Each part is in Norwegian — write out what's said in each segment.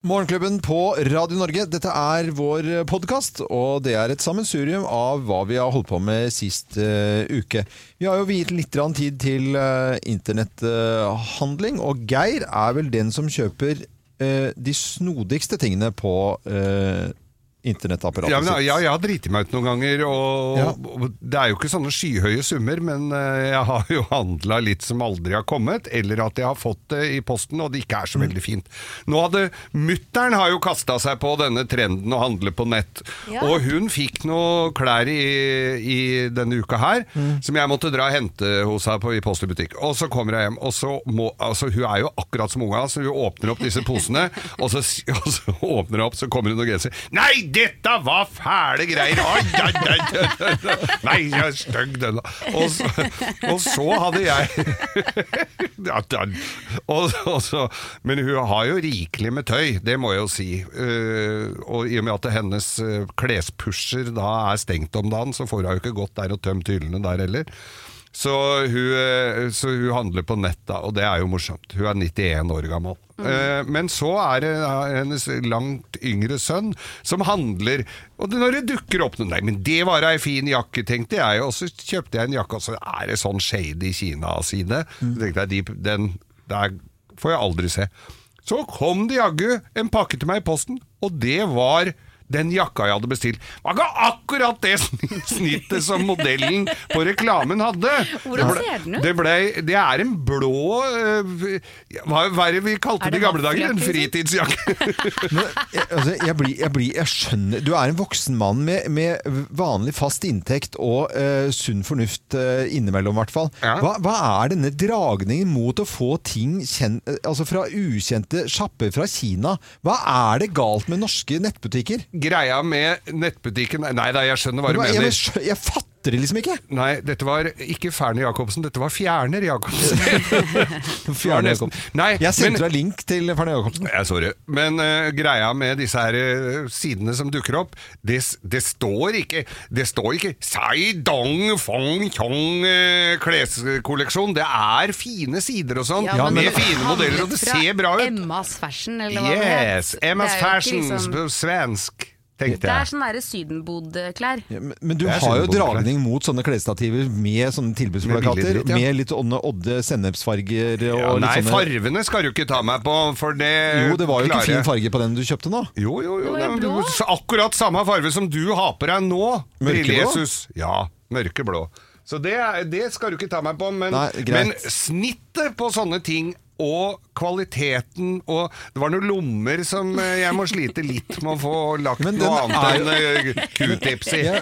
Morgenklubben på Radio Norge. Dette er vår podkast, og det er et sammensurium av hva vi har holdt på med sist uh, uke. Vi har jo viet litt tid til uh, internetthandling, og Geir er vel den som kjøper eh, de snodigste tingene på uh, internettapparatet Ja, sitt. ja, jeg har driti meg ut noen ganger, og, Ja. og det er jo ikke sånne skyhøye summer, men eh, jeg har jo handla litt som aldri har kommet, eller at jeg har fått det i posten, og det ikke er så veldig fint. Nå hadde Mutteren har jo kasta seg på denne trenden å handle på nett, Ja. og hun fikk noe klær i, i denne uka her, som jeg måtte dra og hente hos her i Post og butikk. Og så kommer jeg hjem, og så må Altså, hun er jo akkurat som unga, så hun åpner opp disse posene, og så, og så åpner hun opp, så kommer hun og genser. Nei, dette var fæle greier! Ai, ai, oi. Nei, jeg er stygg, den. Og så, og så hadde jeg og, og så, Men hun har jo rikelig med tøy, det må jeg jo si. Eh, og i og med at hennes eh, klespusher da er stengt om dagen, så får hun jo ikke gått der og tømt hyllene der heller. Så hun, eh, så hun handler på nett, da, og det er jo morsomt. Hun er 91 år gammel. Mm. Men så er det eh, hennes langt yngre sønn som handler. Og når det dukker opp noe Nei, men det var ei fin jakke, tenkte jeg. Og så kjøpte jeg en jakke, og så er det sånn shady Kina-side. Så tenkte jeg, de, den der får jeg aldri se. Så kom det jaggu en pakke til meg i posten, og det var den jakka jeg hadde bestilt. Var ikke akkurat det snittet som modellen på reklamen hadde. Hvordan ble- ser den ut? Det, ble, det er en blå øh, Hva var det vi kalte det i gamle dager? En fritidsjakke. Men, jeg, altså, jeg, blir, jeg, blir, jeg skjønner Du er en voksen mann med, med vanlig fast inntekt og uh, sunn fornuft uh, innimellom, i hvert fall. Ja. Hva, hva er denne dragningen mot å få ting kjen, eh, altså fra ukjente sjapper fra Kina? Hva er det galt med norske nettbutikker? Greia med nettbutikken Nei da, jeg skjønner hva du mener. jeg, jeg fatter det liksom ikke! Nei, dette var ikke Ferner Jacobsen, dette var Fjerner Jacobsen. Fjerner Jacobsen. Nei, jeg sendte deg link til Ferner Jacobsen. Jeg sorry. Men uh, greia med disse her uh, sidene som dukker opp, det, det står ikke Det står ikke Sai Dong Fong Chong uh, kleskolleksjon. Det er fine sider og sånn, Ja, men med fine modeller, og det ser bra ut. Emmas Fashion, eller hva Yes! det heter. Emma's Fashion, liksom- svensk, tenkte Det er sånn derre sydenbodklær. Ja, men, men du har jo dragning mot sånne klesstativer med sånne tilbudsplakater. Med Med, ja. litt ånne Odde sennepsfarger og Ja, litt nei, sånne farvene skal du ikke ta meg på, for det Jo, det var jo ikke fin farge på den du kjøpte nå. Jo, jo, jo. Det var jo blå. men så Akkurat samme farge som du har på deg nå, Mørkeblå? Brille-Jesus. Ja, mørkeblå. Så det, det skal du ikke ta meg på, men, Nei, men snittet på sånne ting og kvaliteten og Det var noen lommer som eh, jeg må slite litt med å få lagt noe annet enn eh, q-tips i. Ja,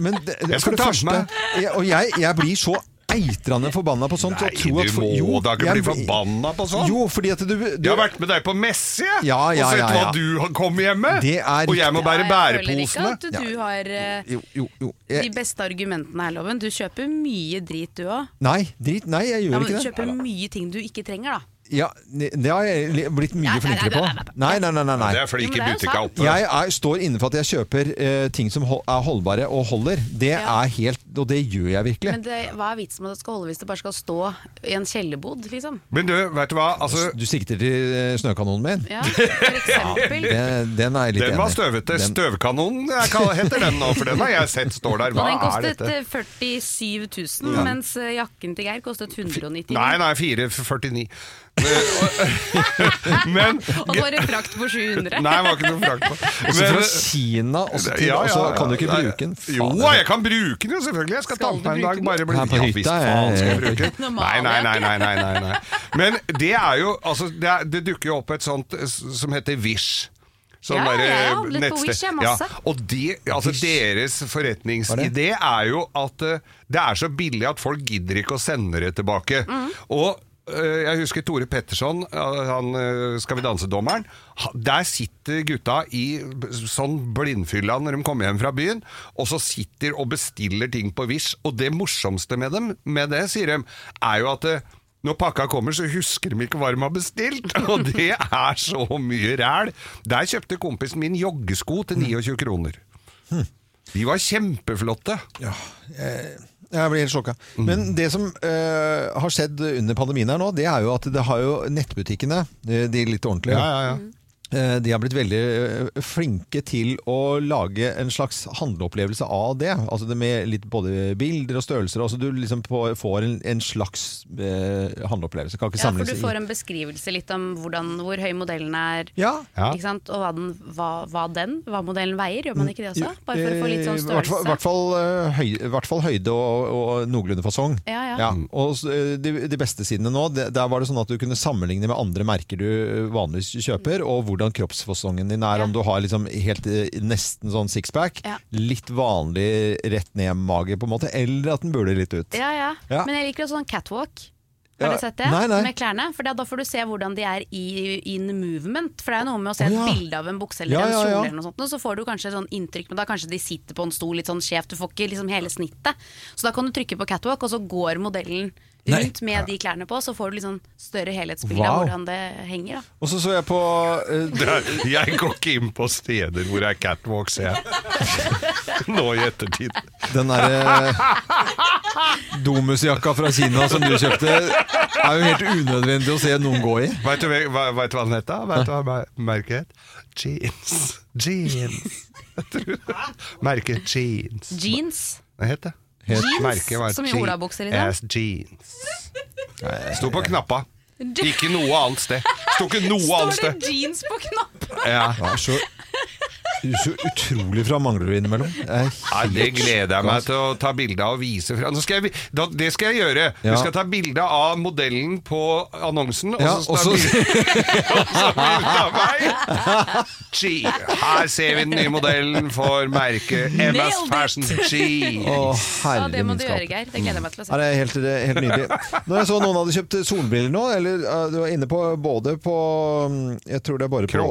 men det, Jeg for skal ta med jeg, Og jeg, jeg blir så eitrende forbanna på sånt. Nei, tror at du må jo, da ikke bli blir- forbanna på sånt! Jo, fordi at du, du Jeg har vært med deg på messe jeg, Ja, ja, og sett ja, ja. hva du har kommet hjem med! Og jeg må bære bæreposene! jeg føler ikke at du har jo, Jo, jo, Jeg... de beste argumentene her, Loven. Du kjøper mye drit, du òg. nei, drit. Nei, jeg Ja, gjør men ikke det. Du kjøper mye ting du ikke trenger, da. Ja, det har jeg blitt mye flinkere på. Nei, nei, nei. nei, nei. Det er fordi Jo, men ikke det er sant. oppe. Jeg er, står inne for at jeg kjøper eh, ting som hol er holdbare og holder. Det Ja. er helt Og det gjør jeg virkelig. Men det, hva er vitsen med at det skal holde hvis det bare skal stå i en kjellerbod, liksom? Men du, vet du hva? Altså, Du sikter til eh, snøkanonen min? Ja, for eksempel. Det, den er jeg litt den enig var i. støvete. Den- Støvkanonen jeg kaller- heter den nå, for den har jeg sett står der. Og Hva den er kostet dette? eh, 47 000, mens eh, jakken til Geir kostet 199 Nei, nei, 449. Men Og så var det frakt på 700. Nei, det var ikke noe frakt på. Også fra Kina og så til, ja, så kan du ikke Nei, bruke den? Jo, jeg kan bruke den jo, selvfølgelig. Jeg skal, Skal ta den med en dag. Bare bli på ja, hytta, visst faen skal jeg jeg- bruke den. Nei, nei, nei, nei, nei, nei, nei. Men det er jo Altså, det, er, det dukker jo opp et sånt eh, som heter Wish. Sånn Ja, har blitt på nettsted. Wish, jeg, masse. Ja, og de, altså deres forretningsidé er jo at uh, det er så billig at folk gidder ikke å sende det tilbake. Mm. Og jeg husker Tore Petterson, eh, han eh, Skal vi danse-dommeren. Der sitter gutta i sånn blindfylla når de kommer hjem fra byen, og så sitter og bestiller ting på Wish. Og det morsomste med dem, med det, sier de, er jo at eh, når pakka kommer, så husker de ikke hva de har bestilt. Og det er så mye ræl. Der kjøpte kompisen min joggesko til 29 kroner. De var kjempeflotte. Jeg blir helt sjokka. Men det som eh, har skjedd under pandemien her nå, det er jo at det har jo nettbutikkene, de, de litt ordentlige, Ja, ja, ja. Eh, de har blitt veldig eh, flinke til å lage en slags handleopplevelse av det. Altså det med litt både bilder og størrelser. Altså du liksom får en, en slags eh, handleopplevelse. Kan ikke Ja, for du får en beskrivelse litt om hvordan, hvor høy modellen er. ja, Ja. Ikke sant? Og hva den, hva, hva den, hva modellen veier. Gjør man ikke det også? Bare for å få litt sånn størrelse. I størrelse. hvert fall, eh, høy, i hvert fall høyde og, og noenlunde fasong. Ja, ja. Og eh, de, de beste sidene nå, det, der var det sånn at du kunne sammenligne med andre merker du eh, vanligvis kjøper, og hvordan kroppsfasongen din er. Ja. Om du har liksom helt eh, nesten sånn sixpack, Ja. litt vanlig rett ned-mage på en måte, eller at den buler litt ut. Ja, ja. Men jeg liker også sånn catwalk. Har du sett det? nei, nei. Med klærne. For da får du se hvordan de er i in movement. For det er noe med å se et ja. bilde av en bukse eller Ja, en kjole, eller noe sånt, og så får du kanskje sånn inntrykk, men da kanskje de sitter på en stol litt sånn skjevt. Du får ikke liksom hele snittet. Så da kan du trykke på catwalk, og så går modellen Nei. rundt med de klærne på, så får du litt sånn større helhetsbilde Wow. av hvordan det henger. Da. Og så så jeg på uh, jeg går ikke inn på steder hvor det er catwalks, jeg. Nå i ettertid. den derre domusjakka fra Kina som du kjøpte, er jo helt unødvendig å se noen gå i. Veit du, vet du hva den heter? Vet du hva mer- merket het? Jeans. Jeans. Merket jeans. Jeans. Hva het det? Het- Merket var som i olabukser, liksom? Ass jeans. Sto på knappa. Ikke noe annet sted. Sto ikke noe annet Står sted. det jeans på knappen? Ja. Ja, så, så utrolig fra mangler du innimellom. Ja, det gleder jeg meg til å ta bilde av og vise fra. Nå skal jeg, da, det skal jeg gjøre. Ja. Vi skal ta bilde av modellen på annonsen, og Ja, så skal så- bilde av meg. Gee, her ser vi den nye modellen for merket MS! Fashion Jeans. Oh, Ja, det må du gjøre. Geir. Det gleder jeg meg til å Ja, det er helt, helt nydelig. Når jeg så noen hadde kjøpt solbriller nå, eller du var inne på både på mm, Jeg tror det er bare på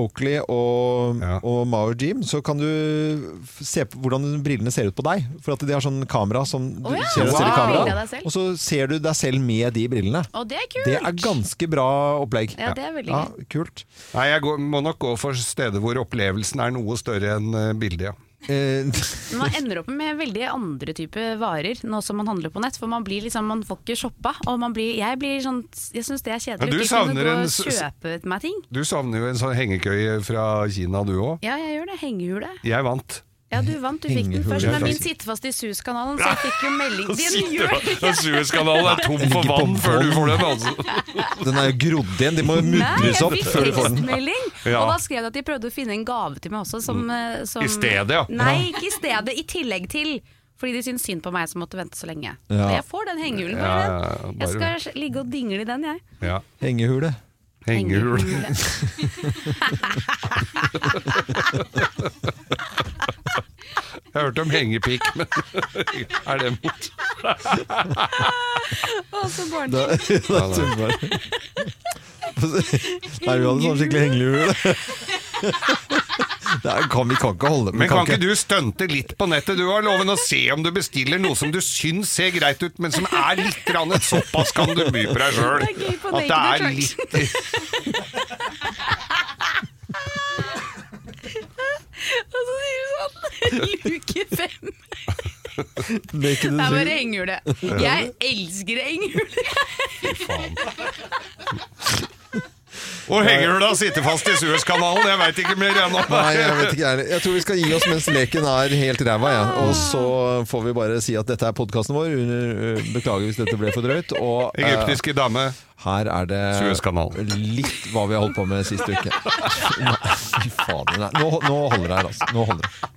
Oakley og, Ja. Og Mao Jim, så kan du se på hvordan brillene ser ut på deg. For at de har sånn kamera som du oh, ja, ser wow. ser i kamera. Og så ser du deg selv med de brillene. Oh, det er kult! Det er ganske bra opplegg. Ja, det er veldig Ja, kult. Nei, jeg går, må nok gå for steder hvor opplevelsen er noe større enn eh, bildet, ja. Eh, Man ender opp med veldig andre typer varer nå som man handler på nett. For man blir liksom, man får ikke shoppa. Og man blir, jeg blir sånn Jeg syns det er kjedelig. kjedelig du en. Du savner jo en sånn hengekøye fra Kina, du òg. Ja, jeg gjør det. Hengehule. Jeg vant. Ja, du vant. Du fikk den først. Men min sitter fast i Suezkanalen, så jeg fikk jo melding. Den gjør Den Suezkanalen er tom for vann før du får den, altså. den er jo grodd igjen. De må jo mudres opp før du får den. tekstmelding. Og da skrev de at de prøvde å finne en gave til meg også. Som, eh, som I stedet, ja. Nei, ikke i stedet. I tillegg til. Fordi de syns synd på meg som måtte vente så lenge. Ja. Og jeg får den hengehulen. Ja, ja, ja, Jeg skal ligge og dingle i den, jeg. Ja. Hengehule. Hengehul. Jeg har hørt om hengepikk, men er det mot? Og så barnslig. Da, da tuller jeg. Nei, vi hadde sånn skikkelig hengelur Det er- kan, vi kan ikke holde Men kan ikke du stunte litt på nettet? Du har loven å se om du bestiller noe som du syns ser greit ut, men som er litt rannet. Såpass kan du by på deg sjøl. At det er litt Og så sier du sånn Luke fem. Det er bare enghjulet. Jeg elsker enghjulet! Og hengehula sitter fast i Suezkanalen, jeg veit ikke mer ennå. Nei, jeg vet ikke jeg. Jeg tror vi skal gi oss mens leken er helt ræva, ja. Og så får vi bare si at dette er podkasten vår. Beklager hvis dette ble for drøyt. Og eh, Egyptiske dame. Her er det litt hva vi har holdt på med sist uke. Fy fader. Nei, nå, nå holder det her, altså. Nå holder det.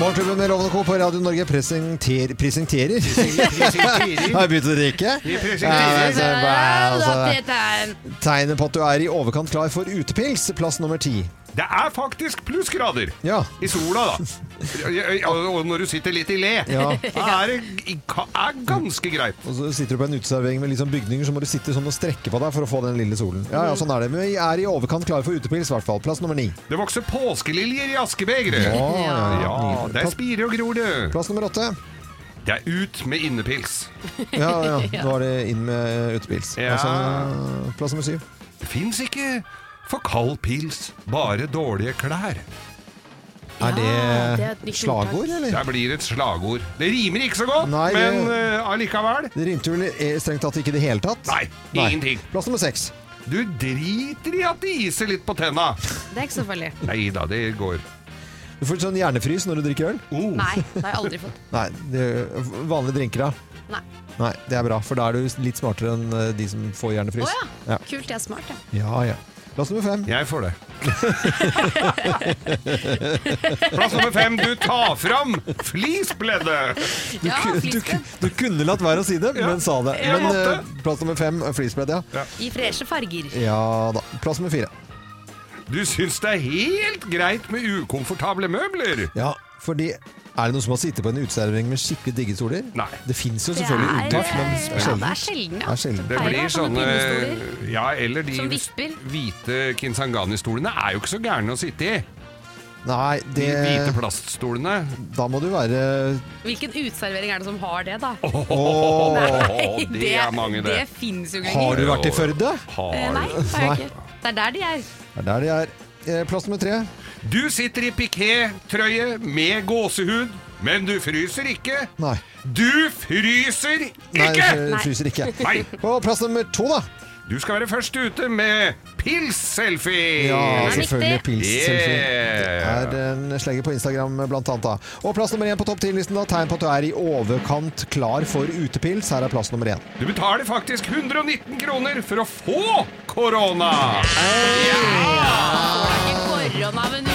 Morgenklubben med Lovende Co. på Radio Norge presenter, presenterer Har jeg begynt å drikke? Presenterer. Altså, Tegnet på at du er i overkant klar for utepils, plass nummer ti. Det er faktisk plussgrader Ja. i sola, da. Og når du sitter litt i le, Ja. da er det er ganske greit. Og så sitter du på en uteservering med sånn bygninger, så må du sitte sånn og strekke på deg for å få den lille solen. Ja, ja, sånn er det. Men vi er i overkant klare for utepils, i hvert fall. Plass nummer ni. Det vokser påskeliljer i askebegeret. Ja, ja, ja. Ja, der spirer og gror du. Plass nummer åtte. Det er ut med innepils. Ja, ja. Nå er det inn med utepils. Ja. Altså, plass nummer syv. Det fins ikke for kald pils, bare dårlige klær. Er det, Ja, det er slagord, eller? Det blir et slagord. Det rimer ikke så godt, Nei, det- men uh, allikevel. Det rimte vel strengt tatt ikke i det hele tatt? Nei, ingenting. Plass nummer seks. Du driter i at det iser litt på tenna. Det er ikke så farlig. Nei da, det går. Du får sånn hjernefrys når du drikker øl? Oh. Nei, det har jeg aldri fått. Nei, det, vanlige drinker da? Nei. Nei, det er bra, for da er du litt smartere enn eh, de som får Å hjernefrys. ja. Ja. Kult, jeg er smart, jeg. Ja, ja. Plass nummer fem. Jeg får det. Plass nummer fem. Du tar fram flisbleddet. Du, Ja, ku- du, flisbredd. du kunne latt være å si det, Ja, men sa det. jeg Men måtte. eh, plass nummer fem, eh, ja. ja. I freshe farger. Ja da. Plass nummer fire. Du syns det er helt greit med ukomfortable møbler? Ja, fordi er det noen som har sittet på en uteservering med skikkelig digge stoler? Nei. Det fins jo selvfølgelig er, unntak, men ja, det er sjelden. Ja, Det ja. er sjelden. Det blir sånne. Ja, eller de Som hvite Kinsangani-stolene er jo ikke så gærne å sitte i. Nei, det De hvite plaststolene. da må du være Hvilken uteservering er det som har det, da? Åh, Nei, det er mange, det. Det fins jo ikke Har du vært i Førde? Har Eh, Nei, det har jeg ikke. Det er der de er. Det er der de er. Eh, Plass nummer tre. Du sitter i piké-trøye med gåsehud, men du fryser ikke. Nei. Du fryser Nei, ikke! det fryser ikke. Nei. Og plass nummer to, da. Du skal være først ute med pils-selfie! Ja, er selvfølgelig. Pils-selfie. Yeah. Det er en slegge på Instagram, blant annet. Da. Og plass nummer én på topp 10-listen. da, Tegn på at du er i overkant klar for utepils. Her er plass nummer én. Du betaler faktisk 119 kroner for å få korona! Får ikke korona, men!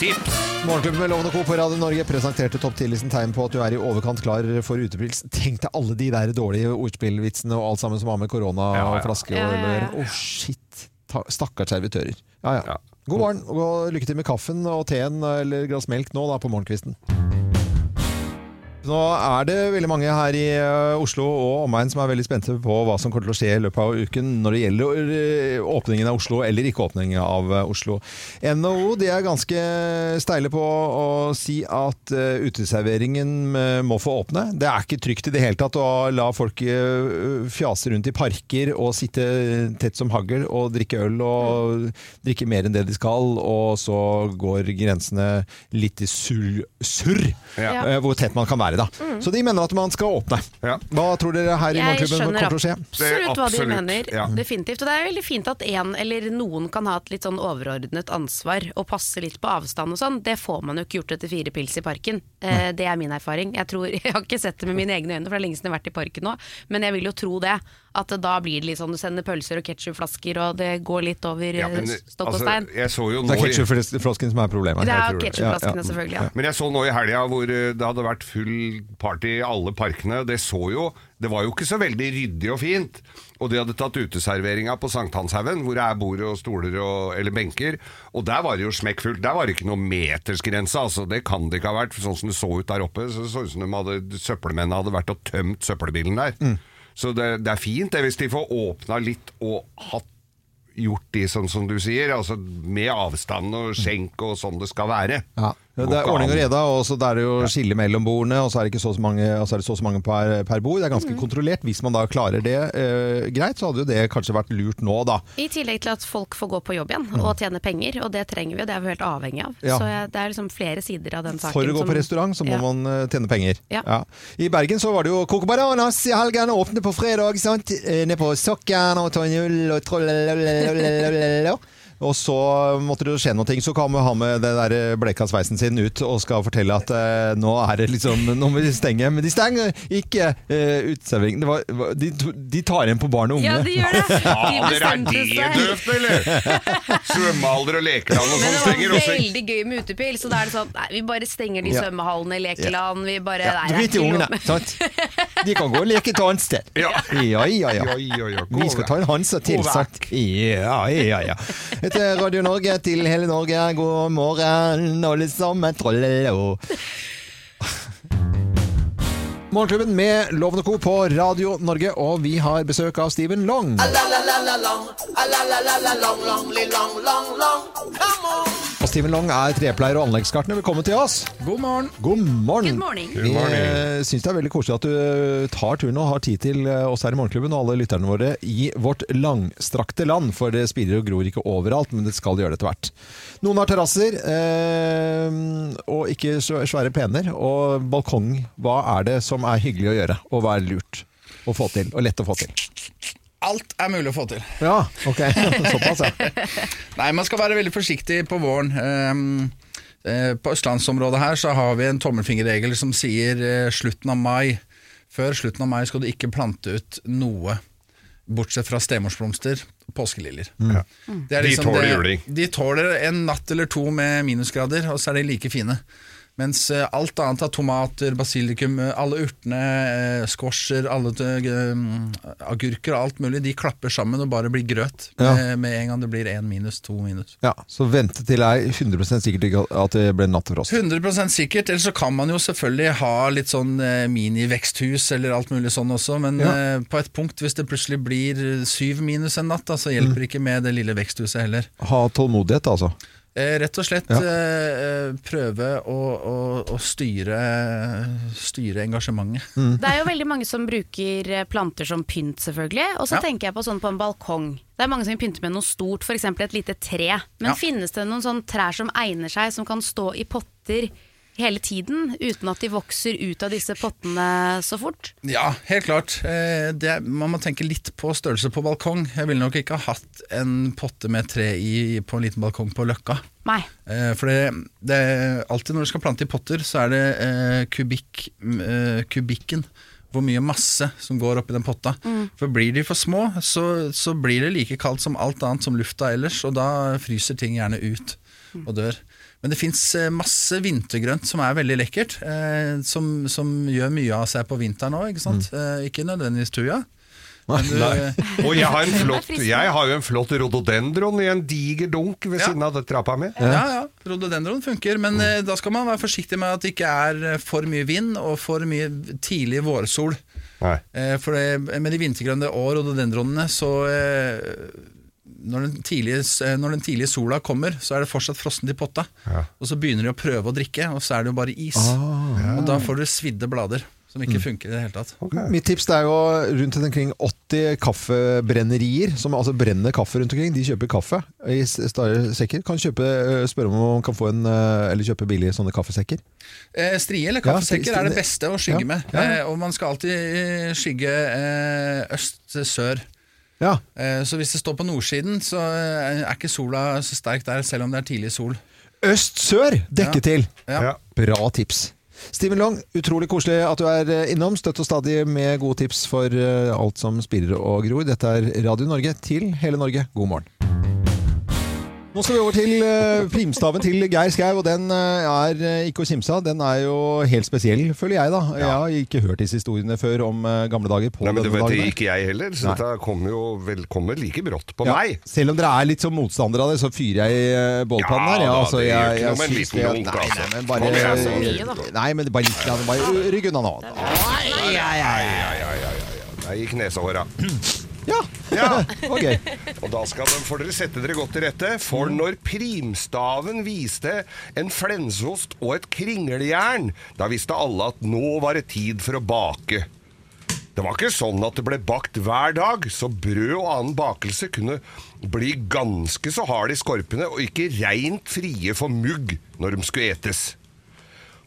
Tips! Morgenklubben med Lovende og Co. på Radio Norge presenterte topp 10-listen tegn på at du er i overkant klar for utepils. Tenk deg alle de der dårlige ordspillvitsene og alt sammen som har med korona Ja, og ja. flaske og øl å gjøre. Shit. Stakkars servitører. Ja, ja. Ja. God morgen og lykke til med kaffen og teen eller glass melk nå da på morgenkvisten. Nå er det veldig mange her i eh, Oslo og omegn som er veldig spente på hva som kommer til å skje i løpet av uken når det gjelder eh, åpningen av Oslo eller ikke åpningen av eh, Oslo. NHO de er ganske steile på å si at uteserveringen må få åpne. Det er ikke trygt i det hele tatt å la folk fjase rundt i parker og sitte tett som hagl og drikke øl og drikke mer enn det de skal, og så går grensene litt i surr, sur, Ja. hvor tett man kan være. Da. Så de mener at man skal åpne. Ja. Hva tror dere her i Jeg Morgenklubben kommer til å skje? absolutt hva de mener. ja. Definitivt. Og det er veldig fint at en eller noen kan ha et litt sånn overordnet ansvar og passe litt på avstand og sånn. Det får man jo ikke gjort etter fire pils i parken. Eh, det er min erfaring. Jeg, tror, jeg har ikke sett det med mine egne øyne, for det er lenge siden jeg har vært i parken nå. Men jeg vil jo tro det. At da blir det litt sånn du sender pølser og ketsjupflasker, og det går litt over Ja, eh, men, stokk og altså, stein. jeg så jo Det er ketsjupflasken som er problemet. Det er ketsjupflaskene, Ja, ja. selvfølgelig. Ja. Men jeg så nå i helga hvor eh, det hadde vært full party i alle parkene. Det så jo Det var jo ikke så veldig ryddig og fint. Og de hadde tatt uteserveringa på Sankthanshaugen, hvor det er bord og stoler og, eller benker. Og der var det jo smekkfullt. Der var det ikke noe metersgrense. Altså, det kan det ikke ha vært. Sånn som det så ut der oppe, så det så ut som de hadde, søppelmennene hadde vært og tømt søppelbilen der. Mm. Så det, det er fint det hvis de får åpna litt og hatt gjort de sånn som du sier, altså med avstand og skjenk og sånn det skal være. Ja. Det er ordning og reda, og så er det jo skille mellom bordene, og så er det ikke så så mange, så er det så og så mange per, per bord. Det er ganske kontrollert. Hvis man da klarer det eh, greit, så hadde jo det kanskje vært lurt nå, da. I tillegg til at folk får gå på jobb igjen og tjene penger, og det trenger vi, og det er vi helt avhengig av. Ja. Så det er liksom flere sider av den saken. For å gå som- på restaurant så må Ja. man eh, tjene penger. Ja. I Bergen så var det jo Coco Bananas i helgen, åpne på fredag, sant? Eh, Ned på Sokkern og ta en øl og troll... Og så måtte det skje noe, så kan man ha med den der bleka sveisen sin ut og skal fortelle at eh, nå er det liksom Nå må de stenge. Men de stenger ikke eh, uteserveringen. Det var- De, de tar igjen på barn og unge. Ja, de gjør det. De Fader, er bestemte det seg. døvt, eller? Svømmehaller og lekeland og Men sånn det stenger var også. veldig gøy med utepils, så da er det sånn Nei, vi bare stenger de Ja. svømmehallene, lekeland, vi bare Ja, nei, det er jo ikke ungene, sant? De kan gå og leke et annet sted. Ja. Ja, ja, ja. Vi skal ta en Hansa til, sant? Ja, ja, ja. Er Radio Norge til hele Norge. God morgen, alle sammen. Trollelo. Morgenklubben med Lovende Co. på Radio Norge, og vi har besøk av Steven Long. Og Steven Long er trepleier og anleggsgartner. Velkommen til oss. God morgen. God morgen. Good morning. Good morning. Vi syns det er veldig koselig at du eh, tar turen og har tid til eh, oss her i Morgenklubben og alle lytterne våre i vårt langstrakte land. For det spirer og gror ikke overalt, men det skal gjøre det etter hvert. Noen har terrasser, eh, og ikke svære pener. Og balkong, hva er det som er hyggelig å gjøre, og hva er lurt å få til, og lett å få til? Alt er mulig å få til. Ja, ok. Såpass, ja. Nei, man skal være veldig forsiktig på våren. Um, uh, på østlandsområdet her så har vi en tommelfingerregel som sier uh, slutten av mai. Før slutten av mai skal du ikke plante ut noe. Bortsett fra stemorsblomster og påskeliljer. Det Liksom De tåler det- juling. De tåler en natt eller to med minusgrader, og så er de like fine. Mens eh, alt annet av tomater, basilikum, eh, alle urtene, eh, squasher, alle agurker og alt mulig, de klapper sammen og bare blir grøt Ja. med, med en gang det blir én minus, to minus. ja. Så vente til det er 100 sikkert ikke at det ble nattefrost. 100% sikkert, eller så kan man jo selvfølgelig ha litt sånn miniveksthus eller alt mulig sånn også, men Ja. på et punkt, hvis det plutselig blir syv minus en natt, da, så hjelper det ikke med det lille veksthuset heller. Ha tålmodighet, altså. Eh, rett og slett Ja. eh, eh, prøve å, å, å styre, styre engasjementet. Det er jo veldig mange som bruker planter som pynt, selvfølgelig. Og så Ja. tenker jeg på sånn på en balkong. Det er mange som pynter med noe stort, f.eks. et lite tre. Men Ja. finnes det noen sånn trær som egner seg, som kan stå i potter hele tiden, uten at de vokser ut av disse pottene så fort? Ja, helt klart. Eh, det, man må tenke litt på størrelse på balkong. Jeg ville nok ikke ha hatt en potte med tre i på en liten balkong på Løkka. Nei. Eh, For det, det alltid når du skal plante i potter, så er det eh, kubikk, eh, kubikken. Hvor mye masse som går oppi den potta. For blir de for små, så, så blir det like kaldt som alt annet som lufta ellers, og da fryser ting gjerne ut og dør. Men det fins masse vintergrønt som er veldig lekkert, eh, som, som gjør mye av seg på vinteren òg, ikke sant. Eh, ikke nødvendigvis tuja. Du, Nei. Og jeg har, en flott, jeg har jo en flott rhododendron i en diger dunk ved Ja. siden av det trappa mi. Ja, ja, rhododendron funker, men eh, da skal man være forsiktig med at det ikke er eh, for mye vind og for mye tidlig vårsol. Nei. Eh, for det, med de vintergrønne og rhododendronene, så eh, når den, tidlige, eh, når den tidlige sola kommer, så er det fortsatt frossent i potta. Ja. Og så begynner de å prøve å drikke, og så er det jo bare is. Og da får du svidde blader, som ikke funker i det hele tatt. Mitt tips er jo rundt omkring 80 kaffebrennerier som altså brenner kaffe rundt omkring. De kjøper kaffe i større sekker. Kan kjøpe, øh, spørre om man kan få en, øh, eller kjøpe billige sånne kaffesekker. Eh, strie eller Ja, kaffesekker strie- er det beste å skygge Ja, med. ja. Eh, og man skal alltid eh, skygge eh, øst-sør. Ja, Eh, Så hvis det står på nordsiden, så eh, er ikke sola så sterk der, selv om det er tidlig sol. Øst-sør dekke Ja. til. Ja. Bra tips. Steven Long, utrolig koselig at du er øh, innom. Støtt og stadig med gode tips for alt som spirer og gror. Dette er Radio Norge til hele Norge. God morgen. Nå skal vi over til øh, primstaven til Geir Skau, og den øh, er øh, ikke å kimse av. Den er jo helt spesiell, føler jeg da. Jeg har ikke hørt disse historiene før om gamle dager på Nei, men det vet dagen. ikke jeg heller, så Nei. dette kommer jo velkommen like brått på Ja, meg. Selv om dere er litt som motstandere av det, så fyrer jeg i eh, bålpannen her. Ja da, altså, det gjør jeg- ikke noe jeg med en liten det- lunk, nei, altså. nei, men bare, da. Nei, men bare litt. Bare rygg unna nå. Der gikk nesehåra. Ja, Ja. ok. Og da skal de, får dere sette dere godt til rette, for når primstaven viste en flensost og et kringeljern, da visste alle at nå var det tid for å bake. Det var ikke sånn at det ble bakt hver dag, så brød og annen bakelse kunne bli ganske så hard i skorpene og ikke reint frie for mugg når de skulle etes.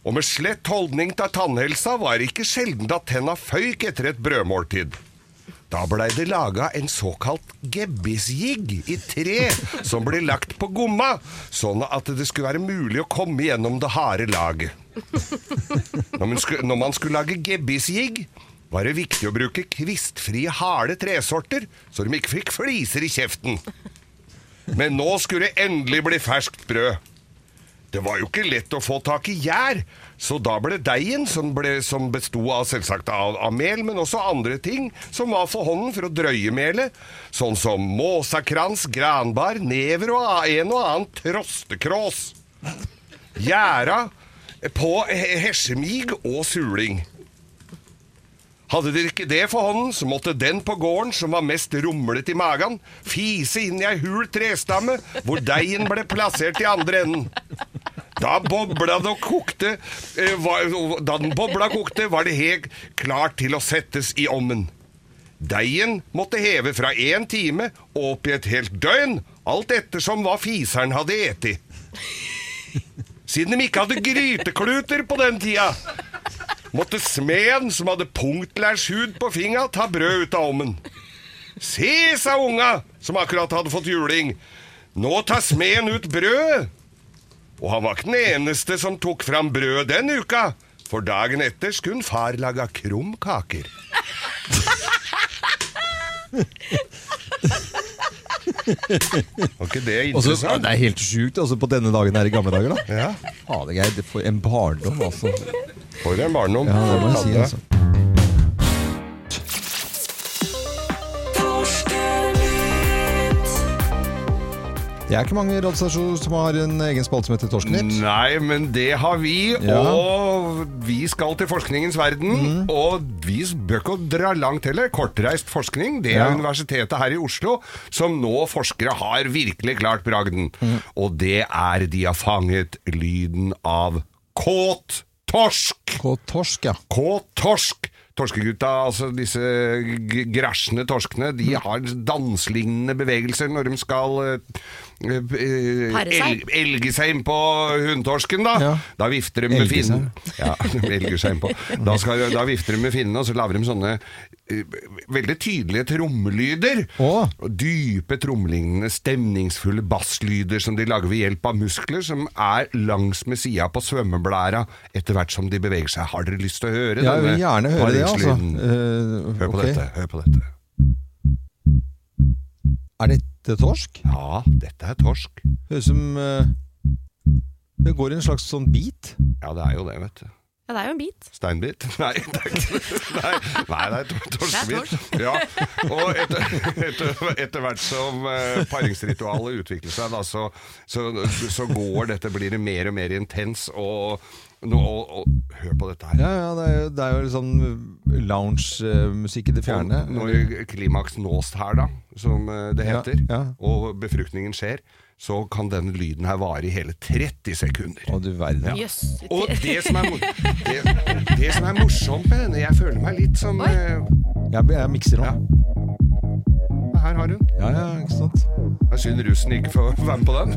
Og med slett holdning til tannhelsa var det ikke sjelden at tenna føyk etter et brødmåltid. Da blei det laga en såkalt gebbisjigg i tre, som ble lagt på gomma, sånn at det skulle være mulig å komme gjennom det harde laget. Når man skulle, når man skulle lage gebbisjigg, var det viktig å bruke kvistfrie, harde tresorter, så de ikke fikk fliser i kjeften. Men nå skulle det endelig bli ferskt brød. Det var jo ikke lett å få tak i gjær, så da ble deigen, som, ble, som besto av selvsagt av, av mel, men også andre ting som var for hånden for å drøye melet, sånn som måsakrans, granbar, never og en og annen trostekrås. Gjæra på he- hesjemig og suling. Hadde dere ikke det for hånden, så måtte den på gården som var mest rumlet i magen, fise inn i ei hul trestamme, hvor deigen ble plassert i andre enden. Da bobla det og kokte eh, Da den bobla kokte, var det helt klart til å settes i ommen. Deigen måtte heve fra én time og opp i et helt døgn, alt ettersom hva fiseren hadde eti. Siden de ikke hadde grytekluter på den tida, måtte smeden som hadde punktlærs-hud på finga, ta brød ut av ovnen. Se, sa unga, som akkurat hadde fått juling. Nå tar smeden ut brødet. Og han var ikke den eneste som tok fram brød den uka, for dagen etter skulle far laga krumkaker. Var ikke det Og så- interessant? det er helt sjukt altså, på denne dagen her i gamle dager. da. Ja, Fader, Geir, det får en barndom, altså. for en barndom. Ja, det må jeg si. Altså. Det er ikke mange radiostasjoner som har en egen spalte som heter Torsknytt. Nei, men det har vi, Ja. og vi skal til forskningens verden. Mm. Og vi bør ikke dra langt heller. Kortreist forskning, det er Ja. universitetet her i Oslo, som nå forskere har virkelig klart bragden. Mm. Og det er de har fanget lyden av kåt torsk. Kåt torsk, ja. Kåt torsk. Torskegutta, altså disse græsjende torskene, de Mm. har danselignende bevegelser når de skal eh, eh, Pare seg. el- elge seg inn på hunntorsken, da. Ja. Da vifter de med finnen. Ja, de elger seg innpå. Da, skal, da vifter de med finnene, og så lager de sånne veldig tydelige trommelyder. Oh. Dype, tromlignende, stemningsfulle basslyder som de lager ved hjelp av muskler som er langs med sida på svømmeblæra etter hvert som de beveger seg. Har dere lyst til å høre Ja, jeg vil denne gjerne høre det, altså. Eh, Hør på okay. dette. Hør på dette. Er dette torsk? Ja, dette er torsk. Høres ut som uh, Det går i en slags sånn bit. Ja, det er jo det, vet du. Ja, det er jo en bit. Steinbit? Nei, det er Nei, nei det er torskebit. Ja. Og etter, etter, etter hvert som eh, paringsritualet utvikler seg, da, så, så, så går dette, blir det mer og mer intens. Og, nå, og, og hør på dette her. Ja, ja, det er jo, det er jo litt sånn lounge-musikk i det fjerne. Når klimaks nås her, da, som eh, det Ja, heter, ja. og befruktningen skjer, så kan denne lyden her vare i hele 30 sekunder. Å, du verden. Jøss. Og det som, er, det, det som er morsomt med denne Jeg føler meg litt som Oi. eh, Jeg, jeg mikser Ja. nå. Her har hun. Ja, ja, ikke sant. Det er synd russen ikke får være med på den.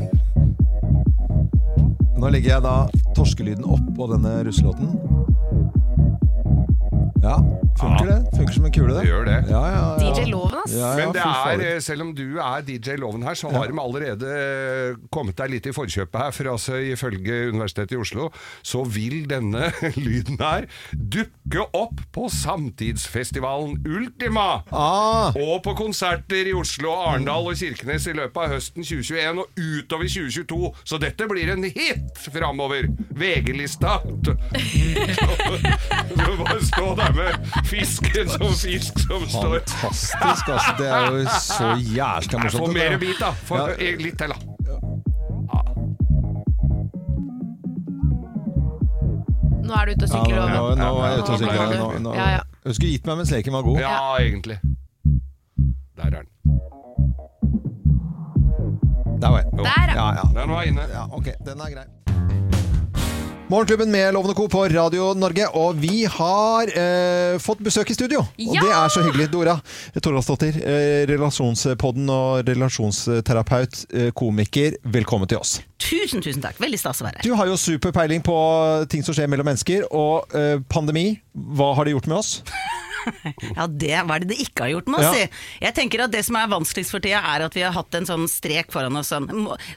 Nå legger jeg da torskelyden oppå denne russelåten. Ja, funker det? Funker som en kule, det. Det gjør det. Ja, ja, ja. DJ Loven, ass. Ja, ja, Men det er, eh, selv om du er DJ Loven her, så har de allerede eh, kommet deg litt i forkjøpet her. For altså, ifølge Universitetet i Oslo så vil denne lyden her dukke opp på samtidsfestivalen Ultima. Ah, Og på konserter i Oslo, Arendal og Kirkenes i løpet av høsten 2021 og utover 2022. Så dette blir en hit framover. VG-lista. Bare stå der med fisken som fisk som står fantastisk, altså. Det er jo så jævla morsomt. Få mer bit, da. Få Ja. eh, litt til, da. Nå er du ute og Ja, sykler, nå, Loven. nå, nå er jeg ute og sykler. Nå, du- nå. Ja, ja. Jeg skulle gitt meg mens leken var god. Ja, egentlig. Der er den. Der var jeg. Der, ja. Ja, ja. Den var inne. Ja, ok, den er grei. Morgenklubben med Lovende Co. på Radio Norge, og vi har eh, fått besøk i studio. Og Ja! det er så hyggelig. Dora Toralsdottir, eh, relasjonspodden og relasjonsterapeut, eh, komiker. Velkommen til oss. Tusen, tusen takk. Veldig stas å være her. Du har jo superpeiling på ting som skjer mellom mennesker, og eh, pandemi. Hva har det gjort med oss? Ja, det Hva er det det ikke har gjort med oss, Ja. si? Jeg tenker at Det som er vanskeligst for tida, er at vi har hatt en sånn strek foran oss. Sånn,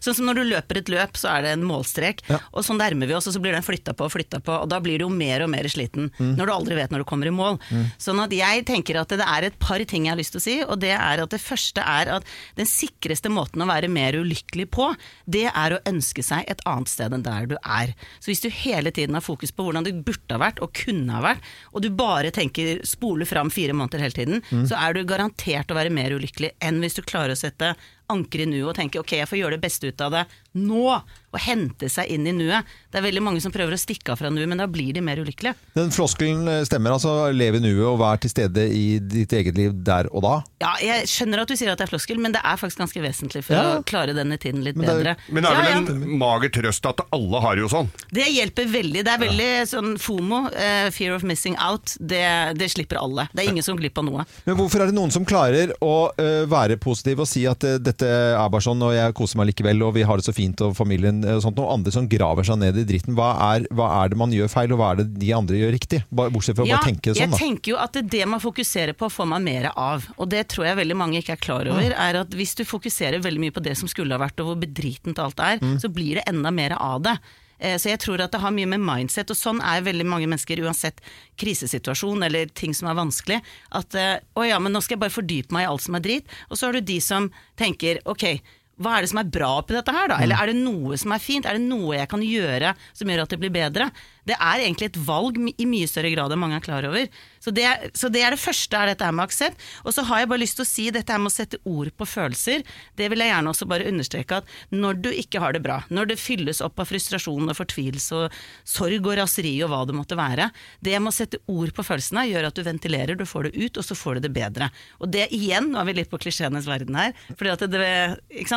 sånn som når du løper et løp, så er det en målstrek. Ja. Og sånn nærmer vi oss, og så blir den flytta på og flytta på. Og da blir du jo mer og mer sliten Mm. når du aldri vet når du kommer i mål. Sånn at jeg tenker at det er et par ting jeg har lyst til å si, og det er at det første er at den sikreste måten å være mer ulykkelig på, det er å ønske seg et annet sted enn der du er. Så hvis du hele tiden har fokus på hvordan det burde ha vært og kunne ha vært, og du bare tenker spole fram fire måneder hele tiden, så er du garantert å være mer ulykkelig enn hvis du klarer å sette anker i nuet og tenke ok, jeg får gjøre det beste ut av det nå, å hente seg inn i nuet. Det er veldig mange som prøver å stikke av fra nuet, men da blir de mer ulykkelige. Den floskelen eh, stemmer, altså. Lev i nuet og vær til stede i ditt eget liv der og da. Ja, jeg skjønner at du sier at det er floskel, men det er faktisk ganske vesentlig for Ja. å klare denne tiden litt Men det bedre. Men det er vel ja. en mager trøst at alle har jo sånn. Det hjelper veldig. Det er veldig sånn FOMO, uh, fear of missing out, det, det slipper alle. Det er ingen som glipper av noe. Men hvorfor er det noen som klarer å uh, være positiv og si at uh, dette er bare sånn, og jeg koser meg likevel, og vi har det så fint, og familien sånt, og andre som graver seg ned i dritten? Hva er, hva er det man gjør feil, og hva er det de andre gjør riktig? Bortsett fra å Ja, bare tenke sånn, jeg da. tenker jo at det, det man fokuserer på, får man mer av. Og det tror jeg veldig mange ikke er klar over. er at Hvis du fokuserer veldig mye på det som skulle ha vært, og hvor bedritent alt er, Mm. så blir det enda mer av det. Eh, Så jeg tror at det har mye med mindset, og sånn er veldig mange mennesker uansett krisesituasjon eller ting som er vanskelig. At eh, å ja, men nå skal jeg bare fordype meg i alt som er drit. Og så har du de som tenker ok, hva er det som er bra oppi dette her, da? Eller er det noe som er fint? Er det noe jeg kan gjøre som gjør at det blir bedre? Det er egentlig et valg i mye større grad enn mange er klar over. Så det, er- så det er det første, er dette her med aksept. Og så har jeg bare lyst til å si dette her med å sette ord på følelser. Det vil jeg gjerne også bare understreke at når du ikke har det bra, når det fylles opp av frustrasjon og fortvilelse og sorg og raseri og hva det måtte være, det med å sette ord på følelsene gjør at du ventilerer, du får det ut, og så får du det bedre. Og det igjen, nå er vi litt på klisjeenes verden her, fordi at det,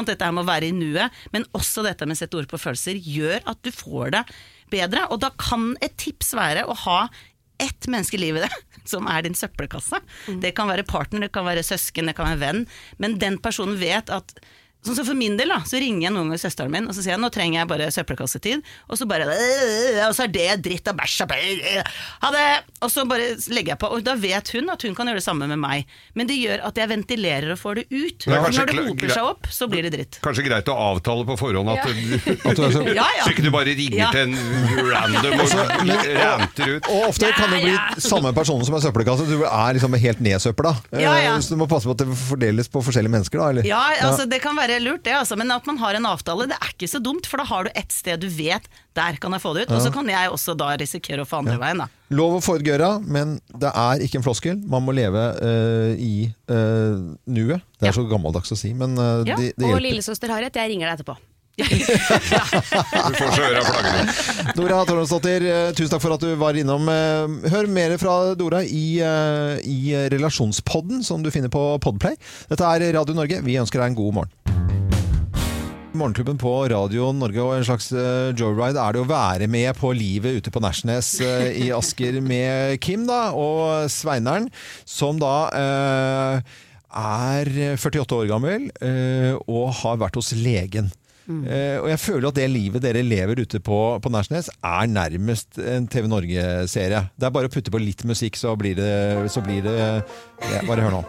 dette her med å være i nuet, men også dette med å sette ord på følelser, gjør at du får det bedre. Og da kan et tips være å ha ett menneske i livet som er din søppelkasse. Det kan være partner, det kan være søsken, det kan være venn, men den personen vet at Sånn som For min del da, så ringer jeg noen ganger søsteren min og så sier jeg, nå trenger jeg bare søppelkassetid. Og så bare «Øh, Og så er det dritt og bæsj og Ha det! Og så bare legger jeg på. Og da vet hun at hun kan gjøre det samme med meg. Men det gjør at jeg ventilerer og får det ut. Det kanskje når det hoper seg opp, så blir det dritt. Kanskje greit å avtale på forhånd at, du, At du så- Ja, ja. så ikke du bare ringer Ja. til en random og ranter ut. Og ofte kan det bli Ja, ja. samme person som er søppelkasse. Du er liksom helt nedsøpla. Ja, ja. Så du må passe på at det fordeles på forskjellige mennesker, da. Eller? Ja, altså det kan være lurt det, altså. men at man har en avtale, det er ikke så dumt. For da har du ett sted du vet, der kan jeg få det ut. Og så kan jeg også da risikere å få andre veien, da. Lov å foregøre, men det er ikke en floskel. Man må leve uh, i uh, nuet. Det er Ja. så gammeldags å si, men uh, Ja, det, det Og hjelper. lillesøster har rett, jeg ringer deg etterpå. Du får så øra flaggene. Dora Torjonsdottir, eh, tusen takk for at du var innom. Hør mer fra Dora i, i Relasjonspodden, som du finner på Podplay. Dette er Radio Norge. Vi ønsker deg en god morgen. Morgenklubben på Radio Norge og en slags eh, joyride er det å være med på livet ute på Nærsnes eh, i Asker med Kim da, og Sveineren, som da eh, er 48 år gammel eh, og har vært hos legen. Eh, og jeg føler at det livet dere lever ute på, på Nærsnes er nærmest en TV Norge-serie. Det er bare å putte på litt musikk, så blir det, så blir det ja, Bare hør nå.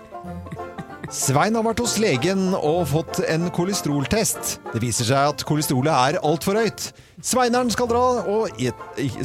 Svein har vært hos legen og fått en kolesteroltest. Det viser seg at kolesterolet er altfor høyt. Sveineren skal dra og et,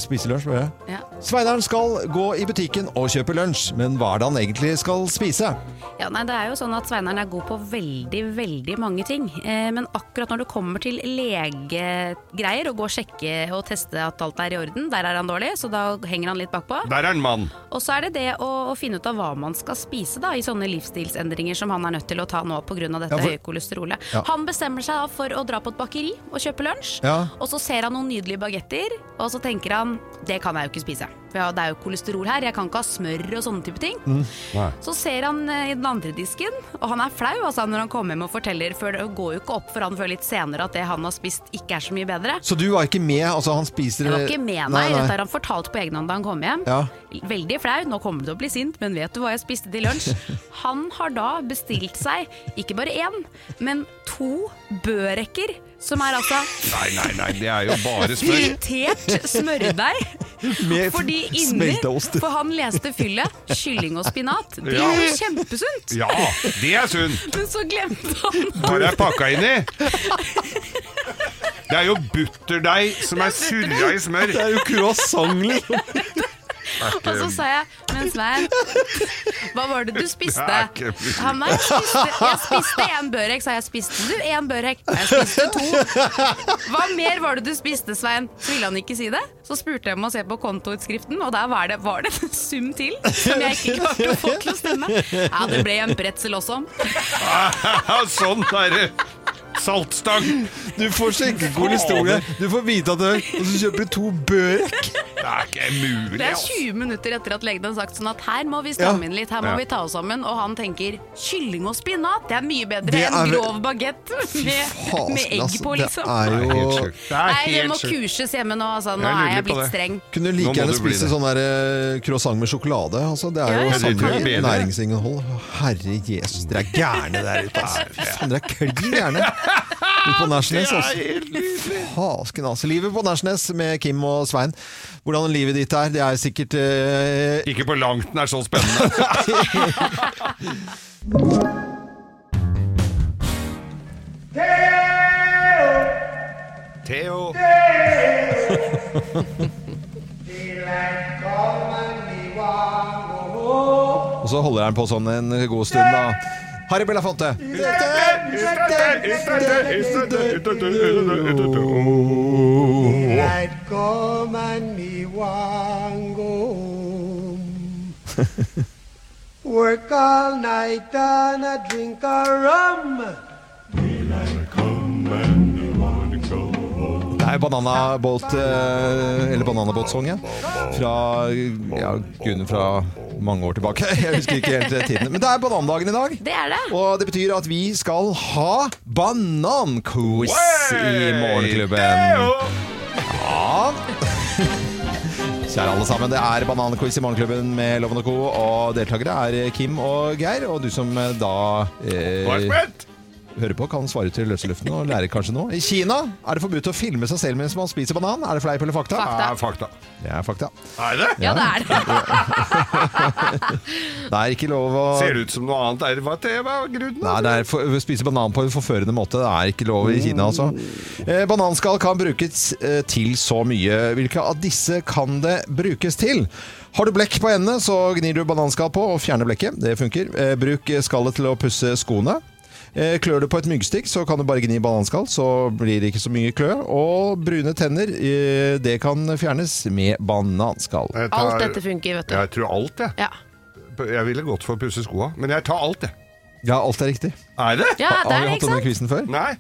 spise lunsj. Ja. Sveineren skal gå i butikken og kjøpe lunsj, men hva er det han egentlig skal spise? Ja, nei, det er jo sånn at Sveineren er god på veldig, veldig mange ting. Eh, men akkurat når det kommer til legegreier, og gå og sjekke og teste at alt er i orden, der er han dårlig, så da henger han litt bakpå. Der er en mann. Og så er det det å, å finne ut av hva man skal spise da, i sånne livsstilsendringer som han er nødt til å ta nå pga. dette Ja, for- høye kolesterolet. Ja. Han bestemmer seg da for å dra på et bakeri og kjøpe lunsj. Ja. Og så ser han noen nydelige bagetter, og så tenker han det kan jeg jo ikke spise. For ja, det er jo kolesterol her, jeg kan ikke ha smør og sånne type ting. Mm. Så ser han eh, i den andre disken, og han er flau altså, når han kommer hjem og forteller, for det går jo ikke opp for han før litt senere at det han har spist ikke er så mye bedre. Så du var ikke med? Altså, han spiser Jeg var ikke med, nei. Dette har han fortalt på egen hånd da han kom hjem. Ja. Veldig flau, nå kommer du til å bli sint, men vet du hva jeg spiste til lunsj? Han har da bestilt seg ikke bare én, men to børekker, som er altså Nei, nei, nei, det er jo bare smør. fritert smørdeig. Med Fordi inni, ost. for han leste fyllet, kylling og spinat. Det Ja. er jo kjempesunt! Ja, det er sunt. Men så glemte han Hva er det pakka inn i? Det er jo butterdeig som er surra i smør. Det er jo croissant, liksom. Og så sa jeg, men Svein, hva var det du spiste? Han nei, jeg spiste, jeg spiste en børek, sa jeg. Spiste du en børek? Jeg spiste to. Hva mer var det du spiste, Svein? Så ville han ikke si det. Så spurte jeg om å se på kontoutskriften, og der var det, var det en sum til som jeg ikke klarte å få til å stemme. Ja, det ble en pretzel også. sånn er det. Saltstang! Du får skjeggekål i stolen. Du får vite at det er Og så kjøper du to børek. Det er ikke mulig. Det er altså. 20 minutter etter at legen har sagt sånn at her må vi stramme inn litt, her må Ja. vi ta oss sammen. Og han tenker kylling og spinat, det er mye bedre enn grov bagett med, med egg altså. på, Det liksom. Det er helt jo sjukt. Det er Nei, jeg må kurses hjemme nå, altså. Nå er jeg blitt streng. Kunne like gjerne spise sånn der eh, croissant med sjokolade. Altså, det er jo ja. Samme næringsinnhold. Herre Jesus, dere er gærne der ute. Altså. Dere er klin gærne. På Nesjnes, altså. Fasken, altså. Livet på Nesjnes med Kim og Svein. Hvordan livet ditt er, det er sikkert uh... Ikke på langt nær så spennende. Theo! Og så holder han på sånn en god stund, da. Harry Belafonte. Come and go home. Work all night and a drink a rum. Det er Bananabåt, eh, eller Bananabåtsong, ja. Fra ja, gudene fra mange år tilbake. Jeg husker ikke helt tiden. Men det er banandagen i dag. Det er det. Og det betyr at vi skal ha banankos i Morgenklubben. Ja. Kjære alle sammen, det er bananquiz i Morgenklubben med Loven og Co. Og deltakere er Kim og Geir. Og du som da eh! Hører på, kan svare til løse luften og lære kanskje noe. I Kina er det forbudt å filme seg selv mens man spiser banan. Er det fleip eller fakta? Fakta. Er fakta. Det er fakta. Er det? Ja, det er det. Det er ikke lov å Ser ut som noe annet. Er det hva det grunnen? Nei, det er for, spise banan på en forførende måte. Det er ikke lov i Kina, altså. Eh, bananskall kan brukes eh, til så mye. Hvilke av disse kan det brukes til? Har du blekk på endene, så gnir du bananskall på og fjerner blekket. Det funker. Eh, bruk skallet til å pusse skoene. Eh, Klør du på et myggstikk, så kan du bare gni bananskall, så blir det ikke så mye klø. Og brune tenner, eh, det kan fjernes med bananskall. Jeg tar- Alt dette funker, vet du. Jeg tror alt, jeg. Ja, Jeg ville gått for å pusse skoa, men jeg tar alt, jeg. Ja, alt er riktig. Er det? ja det Har er vi det, hatt ikke denne sant? quizen før? Nei.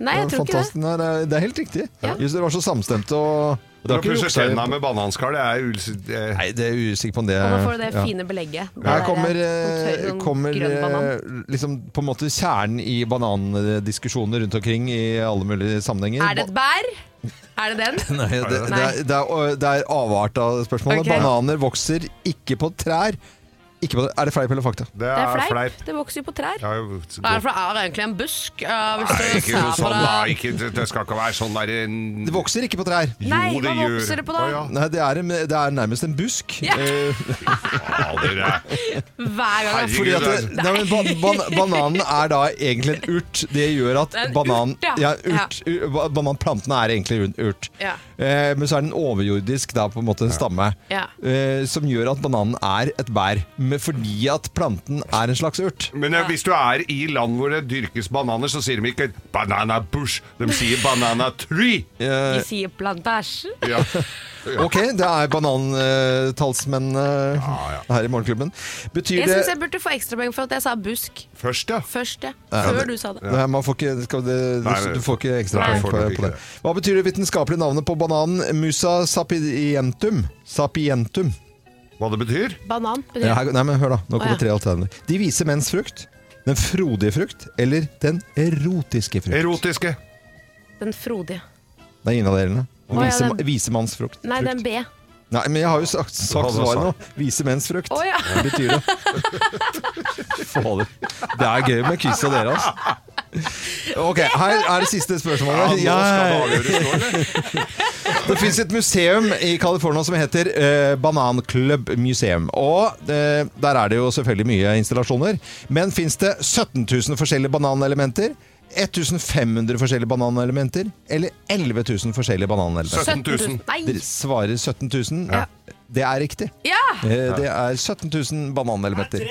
Nei, jeg tror ikke det. Fantastisk. Nei, det, er, det er helt riktig. Ja. Just det var så samstemt og det har ikke juksa med bananskall, det er. Nei, det er usikker på om det Og nå får det ja. fine belegget. Det Her kommer, eh, kommer eh, liksom på en måte kjernen i banandiskusjoner rundt omkring i alle mulige sammenhenger. Er det et bær? Er det den? Nei, det, det, er, det, er, det er avart av spørsmålet. Okay. Bananer vokser ikke på trær. Ikke på, er det fleip eller fakta? Det Det er fleip. fleip. Det vokser jo på trær. Ja, jo, Det er, for, er egentlig en busk? Ja, hvis Nei, du ikke ser på sånn, det. da. Ikke, det- det skal ikke være sånn der en... Det vokser ikke på trær. Jo, Nei, det hva gjør. vokser det på da? Å, ja. Nei, det er, en, det er nærmest en busk. Ja. Eh, jeg- Hver gang. Herregud. Fordi at det, det nei, men ban, ban, bananen er da egentlig en urt. Det gjør at Det er en banan, urt, ja. ja, urt, u- ba- bananplantene er egentlig en urt. Ja. Eh, men så er den overjordisk, da på en måte en stamme, Ja. eh, som gjør at bananen er et bær. Men fordi at planten er en slags urt. Men eh, hvis du er i land hvor det dyrkes bananer, så sier de ikke 'banana bush', de sier 'banana tree'. Eh, De sier plantasje. Ja. ok, det er banantalsmenn eh, ja. her i Morgenklubben. Betyr Jeg det syns jeg burde få ekstrapoeng for at jeg sa busk Først, ja. først, ja. Ja, Før det- du sa det. Nei, man får ikke, skal det, Nei, du får ikke ekstra Nei. poeng Får på, nok på ikke det. Hva betyr det vitenskapelige navnet på bananen Musa sapientum? Sapientum. Hva det betyr? Banan betyr Ja, her, nei, men hør da, nå Å, kommer ja. tre alternativer. De vise menns frukt, den frodige frukt, eller den erotiske frukt. Erotiske. den frodige. det er ingen av delene. Å, ja, Vise, den- Visemanns frukt. Nei, den B. Nei, men jeg har jo sagt, sagt svaret nå. Vise menns frukt. Å ja. Hva betyr det? Fader. Det er gøy med quiz av dere, altså. Ok, her er det siste spørsmålet. Ja, nå skal det avgjøres nå, eller? Det fins et museum i California som heter eh, Banan Club Museum. Og eh, der er det jo selvfølgelig mye installasjoner. Men fins det 17 000 forskjellige bananelementer? 1500 forskjellige bananelementer? Eller 11 000 forskjellige bananelementer? 17 000. Nei! Dere svarer 17 000. Ja. Det er riktig. Ja! Eh, Det er 17 000 bananelementer. Det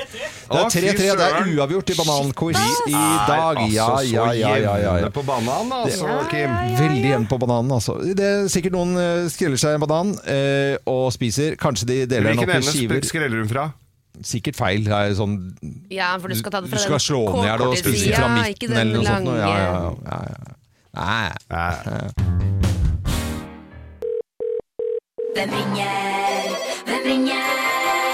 er 3-3. Det er uavgjort i bananquiz i dag. Ja, altså ja, ja, ja, ja, ja. på bananen, altså, Kim. Veldig jevn på bananen, altså. Det er sikkert noen eh, skreller seg en banan eh, og spiser. Kanskje de deler den opp i skiver. skreller hun fra? Sikkert feil. Er sånn Ja, for du skal ta det Du fra skal den slå den i hjel og spise sida, fra ikke midten den eller noe sånt. lange. Ja, ja, ja, ja. Nei. Nei. Hvem ringer? Hvem ringer?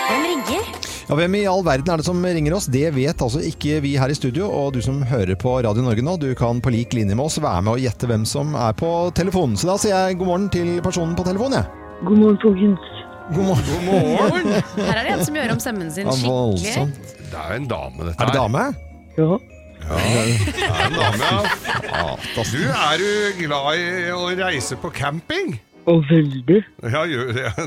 Hvem ringer? Ja, Hvem i all verden er det som ringer oss? Det vet altså ikke vi her i studio. Og du som hører på Radio Norge nå, du kan på lik linje med oss være med og gjette hvem som er på telefonen. Så da sier jeg god morgen til personen på telefonen, jeg. God morgen, folkens. God morgen. God morgen! Her er det en som gjør om stemmen sin Ja, skikkelig. Det er en dame, dette her. Er det dame? dame? Ja. Det er en dame, ja. Du, er du glad i å reise på camping? Og veldig. Ja, gjør det.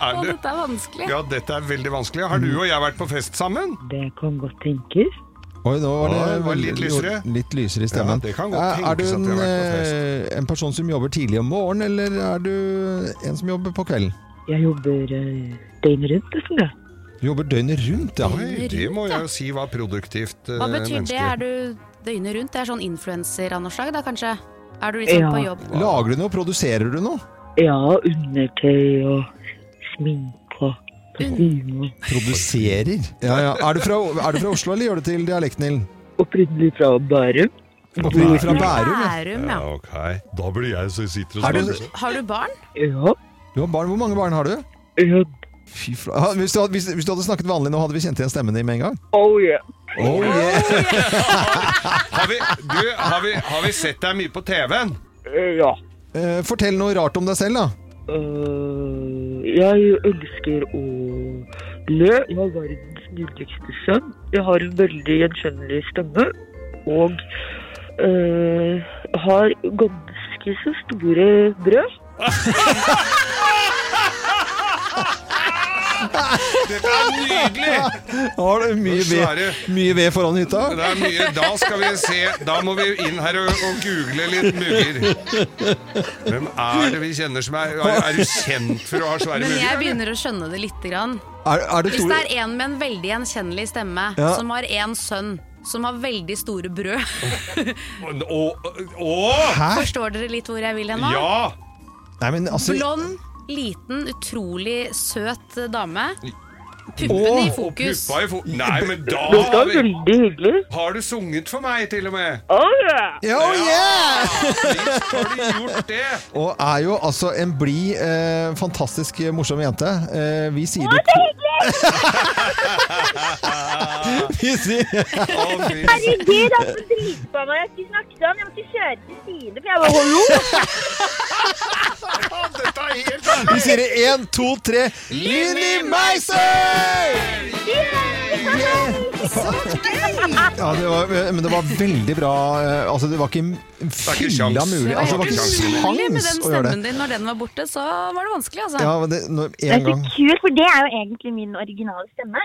Det er Å, dette er vanskelig. Ja, dette er veldig vanskelig. Har du og jeg vært på fest sammen? Det kan godt tenkes. Oi, nå var det, det var litt lysere. Litt lysere i stemmen. Ja, det kan godt er, er du en, eh, en person som jobber tidlig om morgenen, eller er du en som jobber på kvelden? Jeg jobber uh, døgnet rundt, Liksom det. Du jobber døgnet rundt, ja. Oi, det må jeg jo si var produktivt eh, Hva betyr det? Er du døgnet rundt? Det er sånn influenser av noe slag, da kanskje? Er du liksom Ja. på jobb? Lager du noe? Produserer du noe? Ja, undertøy og sminke og parfyme. Produserer? Ja, ja. Er, du fra, er du fra Oslo, eller gjør du til dialekten din? Opprinnelig fra Bærum. Opprinnelig fra Bærum? ja. Bærum, ja. Ja, ok. Da blir jeg så sitter Er og du, snakker. Har du barn? Ja. du har barn. Hvor mange barn har du? ja. Fy fra... Hvis, du hadde, hvis, hvis du hadde snakket vanlig nå, hadde vi kjent igjen stemmen din med en gang. Oh yeah. Oh, yeah. Har vi, du, har vi, har vi sett deg mye på TV-en? Eh, ja. Eh, fortell noe rart om deg selv, da. Eh, jeg elsker å le. Jeg har verdens nydeligste sønn. Jeg har en veldig gjenkjennelig stemme. Og eh, har ganske så store brød. Dette er nydelig! Har du mye ved, mye ved foran hytta? Det er mye, da skal vi se Da må vi inn her og, og google litt mugger. Hvem er det vi kjenner som er Er, er du kjent for å ha svære Men jeg begynner å skjønne det lite grann. Er, er det Hvis det er en med en veldig gjenkjennelig stemme, Ja. som har en sønn som har veldig store brød Forstår dere litt hvor jeg vil hen nå? Ja! Nei, men altså Blond, liten, utrolig søt dame. Puppene i fokus. puppa i fo... Nei, men da har, er vi, veldig hyggelig. har du sunget for meg, til og med? Oh yeah. Ja, Oh, yeah! Visst har du gjort det! Og er jo altså en blid, eh, fantastisk morsom jente. Eh, vi sier Å, det så hyggelig! Vi sier Herregud, jeg får dritbra meg. Jeg skulle snakke sånn. Jeg måtte kjøre til side, for jeg var hallo. Dette er helt Vi sier det én, to, tre Linni Meiser! Ja, det var, men det var veldig bra. eh, Altså, det var ikke ikke fylla sjans. mulig. Det var Altså, det var ikke sjans med den stemmen din. Når den var borte, så var det vanskelig, altså. Ja, det, når, Det er en så kult, for det er jo egentlig min originale stemme.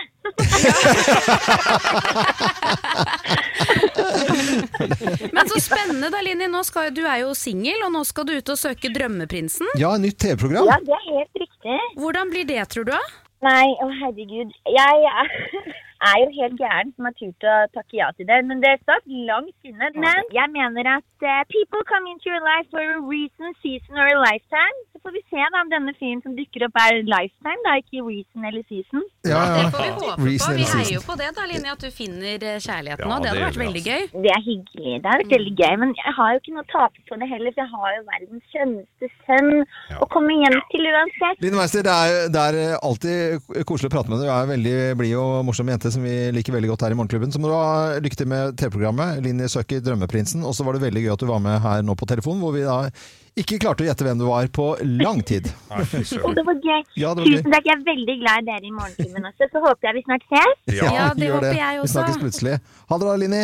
Men så spennende da, Linni. Du er jo singel, og nå skal du ut og søke Drømmeprinsen. Ja, nytt TV-program. Ja, det er helt riktig. Hvordan blir det, tror du? da? Nei, å herregud. Jeg er, er jo helt gæren som har turt å takke ja til det. Men det satt langt inne. Men jeg mener at uh, people come into your life for a reason, season or a lifetime. Så får vi se da om denne fyren som dukker opp er lifetime, da ikke reason eller season. Ja, Det får vi håpe på. Vi heier jo på det, da, Linni, at du finner eh, kjærligheten Ja, nå. Det det hadde vært veldig altså. gøy. Det er hyggelig. Det har vært veldig gøy. Men jeg har jo ikke noe å tape på det heller, for jeg har jo verdens skjønneste sønn Ja. å komme hjem til uansett. Line Meister, det er, det er alltid koselig å prate med deg. Du er veldig blid og morsom jente som vi liker veldig godt her i Morgenklubben. Så må du ha lykke til med TV-programmet. Linni søker Drømmeprinsen. Og så var det veldig gøy at du var med her nå på telefon, hvor vi da ikke klarte å gjette hvem du var på lang tid. Og det var gøy. Ja, det var gøy. Tusen takk. Jeg er veldig glad i dere i Morgenklubben også. Så håper jeg vi snart ses. Ja, det gjør håper jeg også. Vi snakkes plutselig. Ha det da, Linni.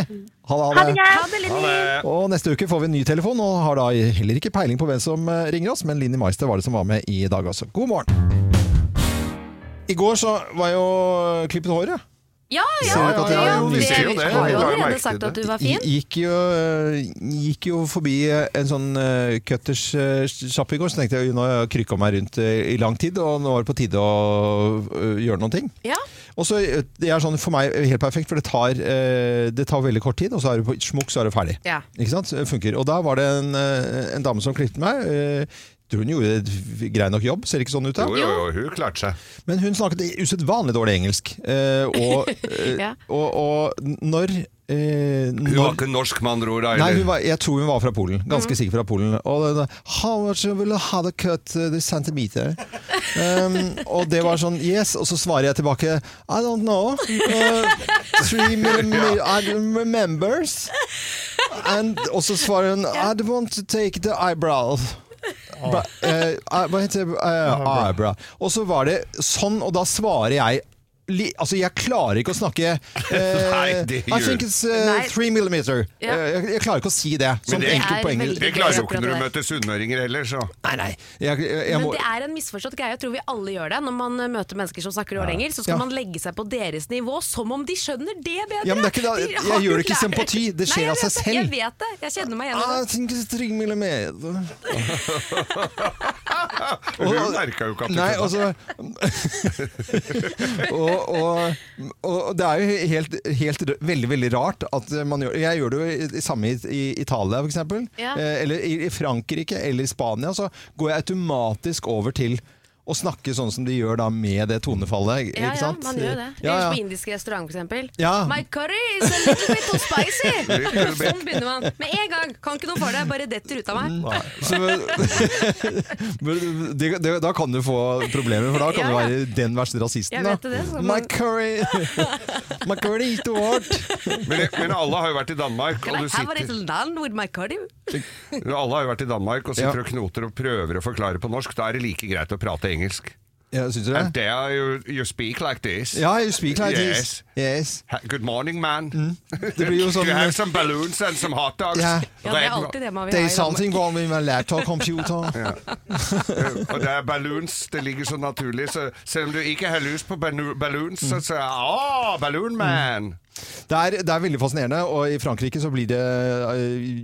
Ha det, Ha det det. Ha det, Linni. Og neste uke får vi en ny telefon, og har da heller ikke peiling på hvem som eh, ringer oss, men Linni Meister var det som var med i dag også. God morgen! I går så var jeg jo klippet håret. Ja, ja, ja, ja, ja, det, vi vi har jo allerede sagt at du var fin. Gikk jo, gikk jo forbi en sånn uh, cutters-sjappe i går, så tenkte jeg nå har jeg krykka meg rundt eh, i lang tid, og nå er det på tide å eh, gjøre noen ting. Ja. Og så, eh, Det er sånn for meg helt perfekt, for det tar, eh, det tar veldig kort tid, og så er du på smukk, så er du ferdig. Ja. Ikke sant? Funker. Og da var det en, eh, en dame som klippet meg. Eh, hun gjorde et grei nok jobb, ser ikke sånn ut da. Jo, jo, jo, hun klarte seg. Men hun snakket usedvanlig dårlig engelsk. Eh, og, eh, Ja. og, og når eh, Hun var ikke norsk, med andre ord. Nei, hun var, jeg tror hun var fra Polen. Ganske Mm. sikkert fra Polen. Og den, How much will you have a cut the centimeter? Um, og det var sånn Yes. Og så svarer jeg tilbake I don't know. Uh, three million I remembers. And, og så svarer hun I don't want to take the eyebrows. Bra, eh, eh, hva heter det? Eh, eyebrow. Og så var det sånn, og da svarer jeg Altså, jeg klarer ikke å snakke uh, Nei, det I think it's uh, three millimeter. Ja. Eh, jeg, jeg klarer ikke å si det. Sånn det- enkelt på engelsk. Det klarer jo ikke når du møter sunnmøringer heller, så. Nei, nei. Jeg, jeg, jeg Men må, det er en misforstått greie. Jeg tror vi alle gjør det. Når man møter mennesker som snakker dårlig engelsk, så skal Ja. man legge seg på deres nivå som om de skjønner det bedre. Ja, men det er ikke det- jeg, jeg gjør det ikke i sympati. Det skjer Nei, av seg selv det. Jeg vet det. Jeg kjenner meg igjen i I think it's three millimeter. Hun merka jo ikke at du Nei, kødda. og, og, og det er jo helt, helt veldig veldig rart at man gjør Jeg gjør det jo samme i, i Italia, f.eks. Ja. Eh, eller i, i Frankrike eller i Spania. Så går jeg automatisk over til å snakke sånn som de gjør da med det tonefallet. Ja, ikke ja, sant? man gjør det. Ja, ja. på indisk restaurant, for eksempel. Ja. My curry is a little bit too spicy! Bit. Sånn begynner man. Med en gang. Kan ikke noe for det, bare detter ut av meg. Så, men det, det, da kan du få problemer, for da kan Ja, du være den verste rasisten. Jeg da. vet det, så My man- curry My curry is too hot. Men, men alle har jo vært i Danmark, Can I og du have a sitter, little with my curry? alle har jo vært i Danmark og sitter Ja. og knoter og prøver å forklare på norsk. Da er det like greit å prate engelsk. Ja, synes du And det? there you, you speak like this. Ja, you speak like Yes. this. Yes. Ha- Good morning, man. Det blir jo sånn You have some balloons and some hot dogs. Ja. Ja, det er alltid det man vil ha There's Danmark. something wrong with my laptop computer. og det er balloons, det ligger så naturlig. Så selv om du ikke har lyst på ballo- balloons, så sier jeg Åh, balloon man! Det er, det er veldig fascinerende, og i Frankrike så blir det uh,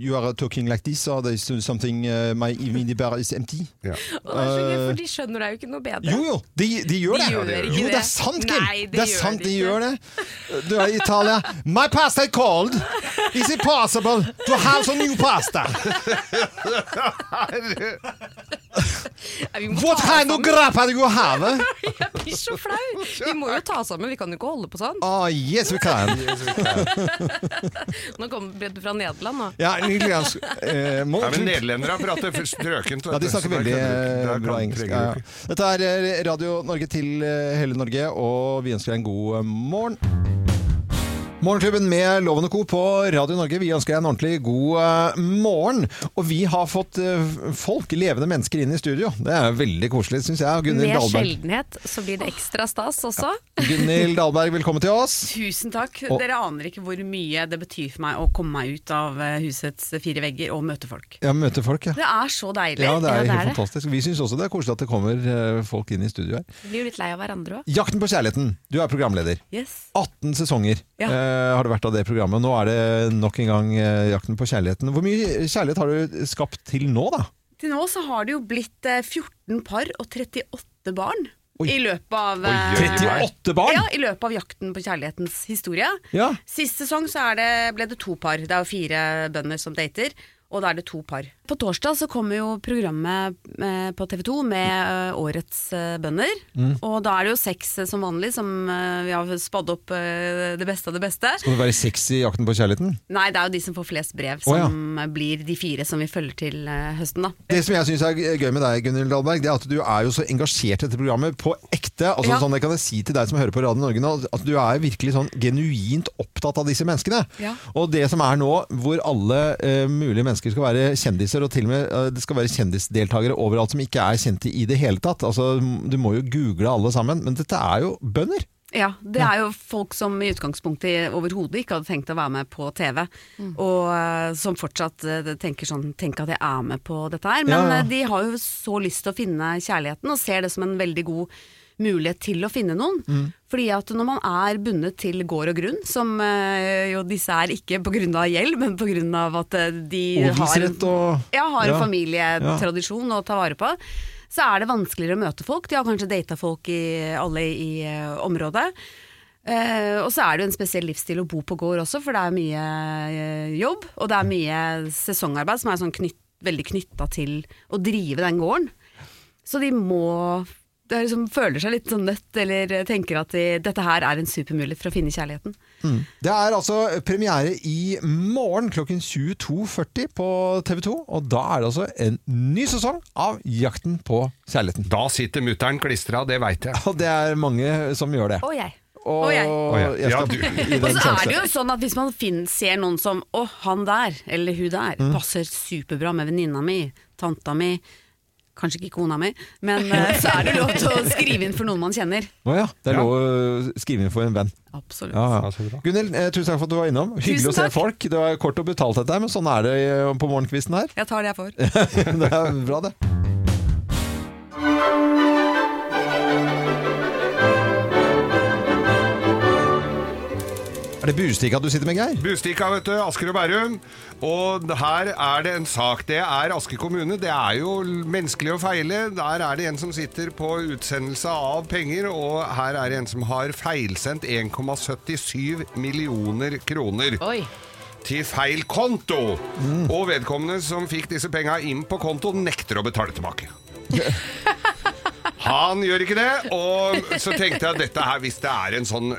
You are talking like this, or there's something uh, My minibar is empty. Ja. Og det er så gøy, for de skjønner deg jo ikke noe bedre. Jo, jo, de, de gjør De det. gjør jo, det det. er sant, Kim. Nei, det, det er gjør sant, de gjør det. Du er i Italia. My pasta is cold. Is it possible to have some new pasta? What kind of grappa do you have? Jeg blir så flau! Vi må jo ta sammen, vi kan jo ikke holde på sånn. Oh, yes, we can. Nå kommer du fra Nederland, nå. Ja, nederlandsk. Eh, må- Nei, men Nederlendere prater for strøkent. vet Ja, de du, snakker så der veldig kan du- eh, der bra kan- engelsk. trenger Ja, du ja. ikke. Dette er eh, Radio Norge til eh, hele Norge, og vi ønsker deg en god morgen. Morgenklubben med Loven og Co. på Radio Norge. Vi ønsker deg en ordentlig god eh, morgen. Og vi har fått eh, folk, levende mennesker, inn i studio. Det er veldig koselig, syns jeg. Gunhild Med Dahlberg. sjeldenhet så blir det ekstra stas også. Gunhild Dahlberg, velkommen til oss. Tusen takk. Og- Dere aner ikke hvor mye det betyr for meg å komme meg ut av eh, husets fire vegger og møte folk. Ja, møte folk, ja. Det er så deilig. Ja, det er Ja, det er helt det. fantastisk. Vi syns også det er koselig at det kommer folk inn i studio her. Vi blir jo litt lei av hverandre òg. Jakten på kjærligheten. Du er programleder. Yes. 18 sesonger Ja. Eh, har det vært av det programmet. Nå er det nok en gang eh, Jakten på kjærligheten. Hvor mye kjærlighet har du skapt til nå, da? Til nå så har det jo blitt eh, 14 par og 38 barn. Oi. I løpet av Oi, eh, oi, oi. 38 barn! Ja, i løpet av Jakten på kjærlighetens historie. Ja. Sist sesong så er det, ble det to par. Det er jo fire bønder som dater, og da er det to par. På torsdag så kommer jo programmet eh, på TV 2 med eh, årets eh, bønder. Mm. Og da er det jo seks som vanlig, som vi har spadd opp det beste av det beste. Skal det være seks i Jakten på kjærligheten? Nei, det er jo de som får flest brev, Å, ja. som blir de fire som vi følger til høsten, da. Det som jeg syns er gøy med deg, Gunhild Dahlberg, det er at du er jo så engasjert i dette programmet på ekte. Altså, Ja. sånn, det kan jeg si til deg som hører på Radio Norge nå, at du er virkelig sånn genuint opptatt av disse menneskene. Ja. Og det som er nå, hvor alle uh, mulige mennesker skal være kjendiser, og til og med eh, det skal være kjendisdeltakere overalt som ikke er kjente i det hele tatt. Altså, du må jo google alle sammen, men dette er jo bønder. Ja, det er jo folk som i utgangspunktet overhodet ikke hadde tenkt å være med på TV, og eh, som fortsatt eh, tenker sånn Tenk at jeg er med på dette her. Men Ja, ja. de har jo så lyst til å finne kjærligheten, og ser det som en veldig god mulighet til å finne noen. Mm. Fordi at når man er bundet til gård og grunn, som eh, jo disse er ikke pga. gjeld, men pga. at eh, de har, og ja, har en Ja. familietradisjon å ta vare på, så er det vanskeligere å møte folk. De har kanskje data folk i, alle i uh, området. Uh, og så er det jo en spesiell livsstil å bo på gård også, for det er mye uh, jobb. Og det er mye sesongarbeid som er sånn knytt, veldig knytta til å drive den gården. Så de må liksom, føler seg litt sånn nødt, eller tenker at de, dette her er en supermulighet for å finne kjærligheten. Det er altså premiere i morgen klokken 22.40 på TV 2. Og da er det altså en ny sesong av Jakten på kjærligheten. Da sitter mutter'n klistra, det veit jeg. Og det er mange som gjør det. Og jeg. Og Og jeg. jeg Ja, Og så er det jo sånn at hvis man finner, ser noen som Å, han der, eller hun der, Mm. passer superbra med venninna mi, tanta mi, kanskje ikke kona mi, men eh, så er det lov til å skrive inn for noen man kjenner. Å ja, det er lov å skrive inn for en venn. Absolutt. Ja, Ja. Gunhild, eh, tusen takk for at du var innom. Hyggelig Tusen å se takk. folk. Det var kort og brutalt dette men sånn er det eh, på morgenkvisten her. Jeg tar det jeg får. det er bra, det. Det Bustika du sitter med, Geir? Bustika, vet du. Asker og Bærum. Og her er det en sak. Det er Asker kommune. Det er jo menneskelig å feile. Der er det en som sitter på utsendelse av penger, og her er det en som har feilsendt 1,77 millioner kroner. Oi. Til feil konto! Og vedkommende som fikk disse penga inn på konto, nekter å betale tilbake. Han gjør ikke det, og så tenkte jeg at dette her, hvis det er en sånn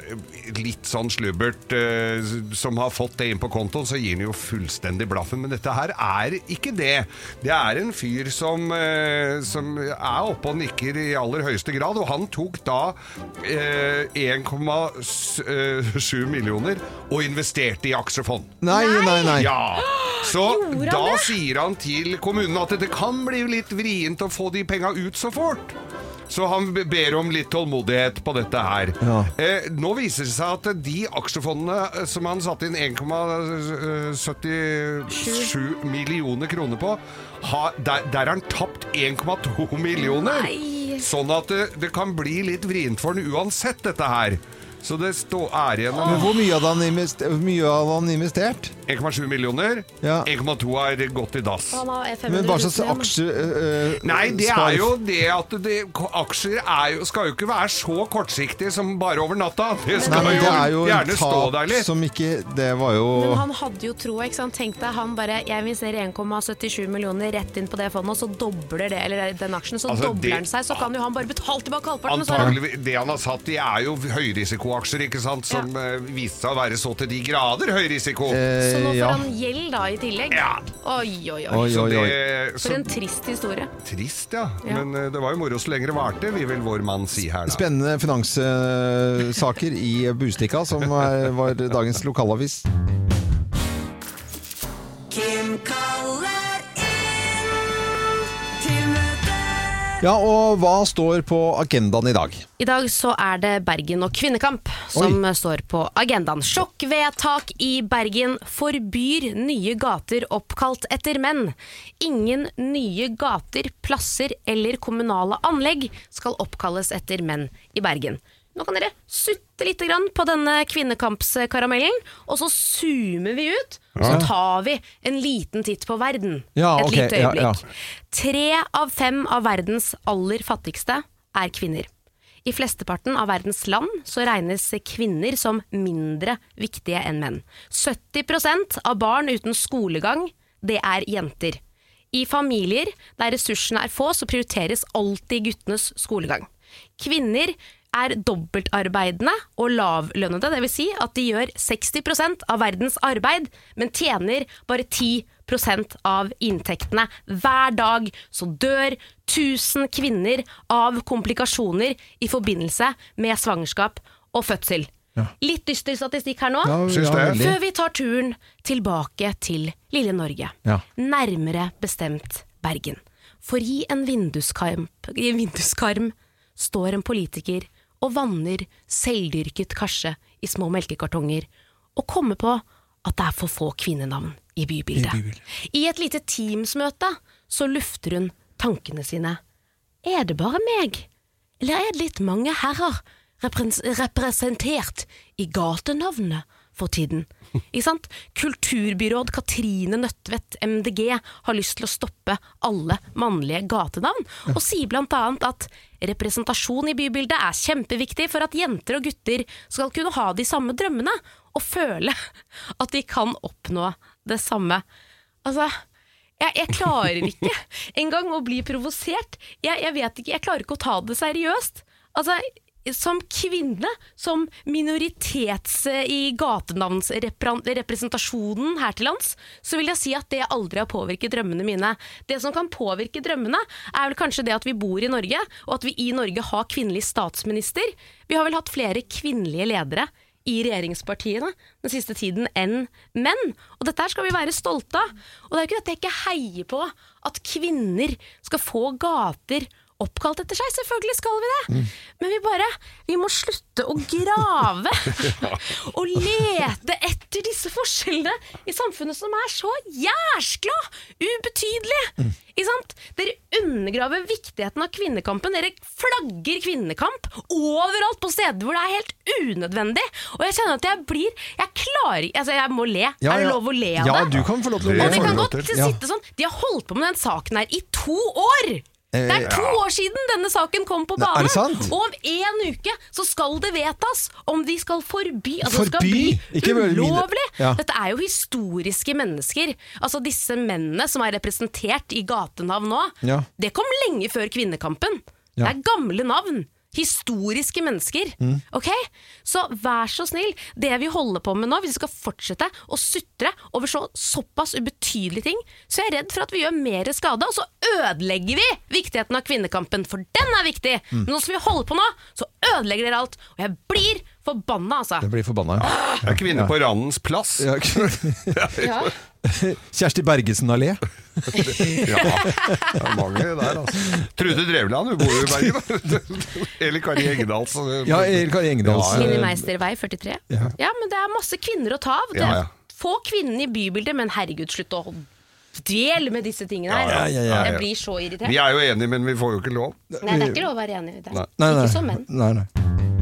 litt sånn slubbert eh, som har fått det inn på kontoen, så gir han jo fullstendig blaffen. Men dette her er ikke det. Det er en fyr som, eh, som er oppe og nikker i aller høyeste grad, og han tok da eh, 1,7 millioner og investerte i aksjefond. Nei, nei, nei. Ja, så da sier han til kommunen at det kan bli litt vrient å få de penga ut så fort. Så han ber om litt tålmodighet på dette her. Ja. Eh, nå viser det seg at de aksjefondene eh, som han satte inn 1,77 millioner kroner på, ha, der, der har han tapt 1,2 millioner. Sånn at det, det kan bli litt vrient for han uansett, dette her. Så det står er igjen Men hvor mye hadde han, mye hadde han investert? 1,7 millioner. Ja. 1,2 har gått i dass. Han har 500 Men hva slags 000 igjen. aksjer øh, Nei, det spar- er jo det at det, aksjer er jo, skal jo ikke være så kortsiktige som bare over natta. Det Nei, skal men jo, det er jo en gjerne stå der litt. som ikke Det var jo Men han hadde jo troa, ikke sant. Tenk deg han bare Jeg investerer 1,77 millioner rett inn på det fondet, og så dobler det, eller den aksjen, så Altså, dobler det- den seg. Så kan jo han bare betale tilbake halvparten. og så er han- Antagelig, Det han har satt i, er jo høyrisikoaksjer, ikke sant? som eh, viste seg å være så til de grader høy risiko. Eh, nå får ja. han gjeld da i tillegg. Ja. Oi, oi, oi. Oi, oi, oi. det, For en trist historie. trist, ja. Ja. Men eh, det var jo moro så lenge det varte, vil vel vår mann si her, da. Spennende finanssaker i Bustika, som er, var dagens lokalavis. Kim kaller Ja, og hva står på agendaen i dag? I dag så er det Bergen og kvinnekamp som står på agendaen. Sjokkvedtak i Bergen forbyr nye gater oppkalt etter menn. Ingen nye gater, plasser eller kommunale anlegg skal oppkalles etter menn i Bergen. Nå kan dere sutte litt grann på denne kvinnekampskaramellen, og så zoomer vi ut. Så tar vi en liten titt på verden. Ja, Et okay, lite øyeblikk. ja. Tre av fem av verdens aller fattigste er kvinner. I flesteparten av verdens land så regnes kvinner som mindre viktige enn menn. 70% av barn uten skolegang, det er jenter. I familier der ressursene er få, så prioriteres alltid guttenes skolegang. Kvinner er dobbeltarbeidende og lavlønnede, dvs. Si at de gjør 60% av verdens arbeid, men tjener bare 10% av inntektene. Hver dag så dør 1000 kvinner av komplikasjoner i forbindelse med svangerskap og fødsel. Litt dyster statistikk her nå. Ja, ja. Før vi tar turen tilbake til lille Norge, Ja. nærmere bestemt Bergen. For i en vinduskarm, i en vinduskarm står en politiker og vanner selvdyrket karse i små melkekartonger, og kommer på at det er for få kvinnenavn i bybildet. I et lite Teams-møte så lufter hun tankene sine. Er det bare meg, eller er det litt mange herrer representert i gatenavnet for tiden? Ikke sant? Kulturbyråd Katrine Nødtvedt, MDG, har lyst til å stoppe alle mannlige gatenavn, og sier blant annet at representasjon i bybildet er kjempeviktig for at jenter og gutter skal kunne ha de samme drømmene, og føle at de kan oppnå det samme. Altså, Jeg, jeg klarer ikke engang å bli provosert. Jeg, jeg vet ikke, jeg klarer ikke å ta det seriøst. Altså, som kvinne, som minoritets eh, i gatenavnsrepresentasjonen her til lands, så vil jeg si at det aldri har påvirket drømmene mine. Det som kan påvirke drømmene, er vel kanskje det at vi bor i Norge, og at vi i Norge har kvinnelig statsminister. Vi har vel hatt flere kvinnelige ledere i regjeringspartiene den siste tiden enn menn. Og dette her skal vi være stolte av. Og det er jo ikke dette jeg ikke heier på, at kvinner skal få gater oppkalt etter seg. Selvfølgelig skal vi det. Men vi bare Vi må slutte å grave og lete etter disse forskjellene i samfunnet som er så jæskla ubetydelige. Sant? Dere undergraver viktigheten av kvinnekampen. Dere flagger kvinnekamp overalt på steder hvor det er helt unødvendig. Og jeg kjenner at jeg blir Jeg klarer Altså, jeg må le. Ja, er det lov å le av Ja, det? du kan få lov til å le. Og det kan godt. Ja. sitte sånn De har holdt på med den saken her i to år! Det er to år siden denne saken kom på banen. Og om en uke så skal det vedtas om de skal forby Altså det skal bli Ikke ulovlig! Ja. Dette er jo historiske mennesker. Altså Disse mennene som er representert i gatenavn nå, Ja. det kom lenge før kvinnekampen. Ja. Det er gamle navn. Historiske mennesker. Mm. Ok? Så vær så snill, det vi holder på med nå, hvis vi skal fortsette å sutre over så, såpass ubetydelige ting, så jeg er jeg redd for at vi gjør mer skade, og så ødelegger vi viktigheten av kvinnekampen, for den er viktig! Mm. Men nå som vi holder på nå, så ødelegger dere alt. Og jeg blir forbanna, altså. Jeg blir forbanna. Det er kvinne på randens plass. Ja. Ja. Kjersti Bergesen allé. Ja, det er mange der, altså. Trude Drevland, hun bor jo i Bergen. Eller Kari Engedal. så- Ja, Erik Kari Engedals Ja, Line eh, Meistervei 43. Ja. Ja. men det er masse kvinner å ta av. Det Ja, er. Få kvinner i bybildet, men herregud, slutt å dvel med disse tingene her. Ja, ja, ja, ja. Jeg blir så irritert. Vi er jo enige, men vi får jo ikke lov. Nei, det er ikke lov å være enig i det. Nei. Nei, nei. Ikke som menn. Nei, nei.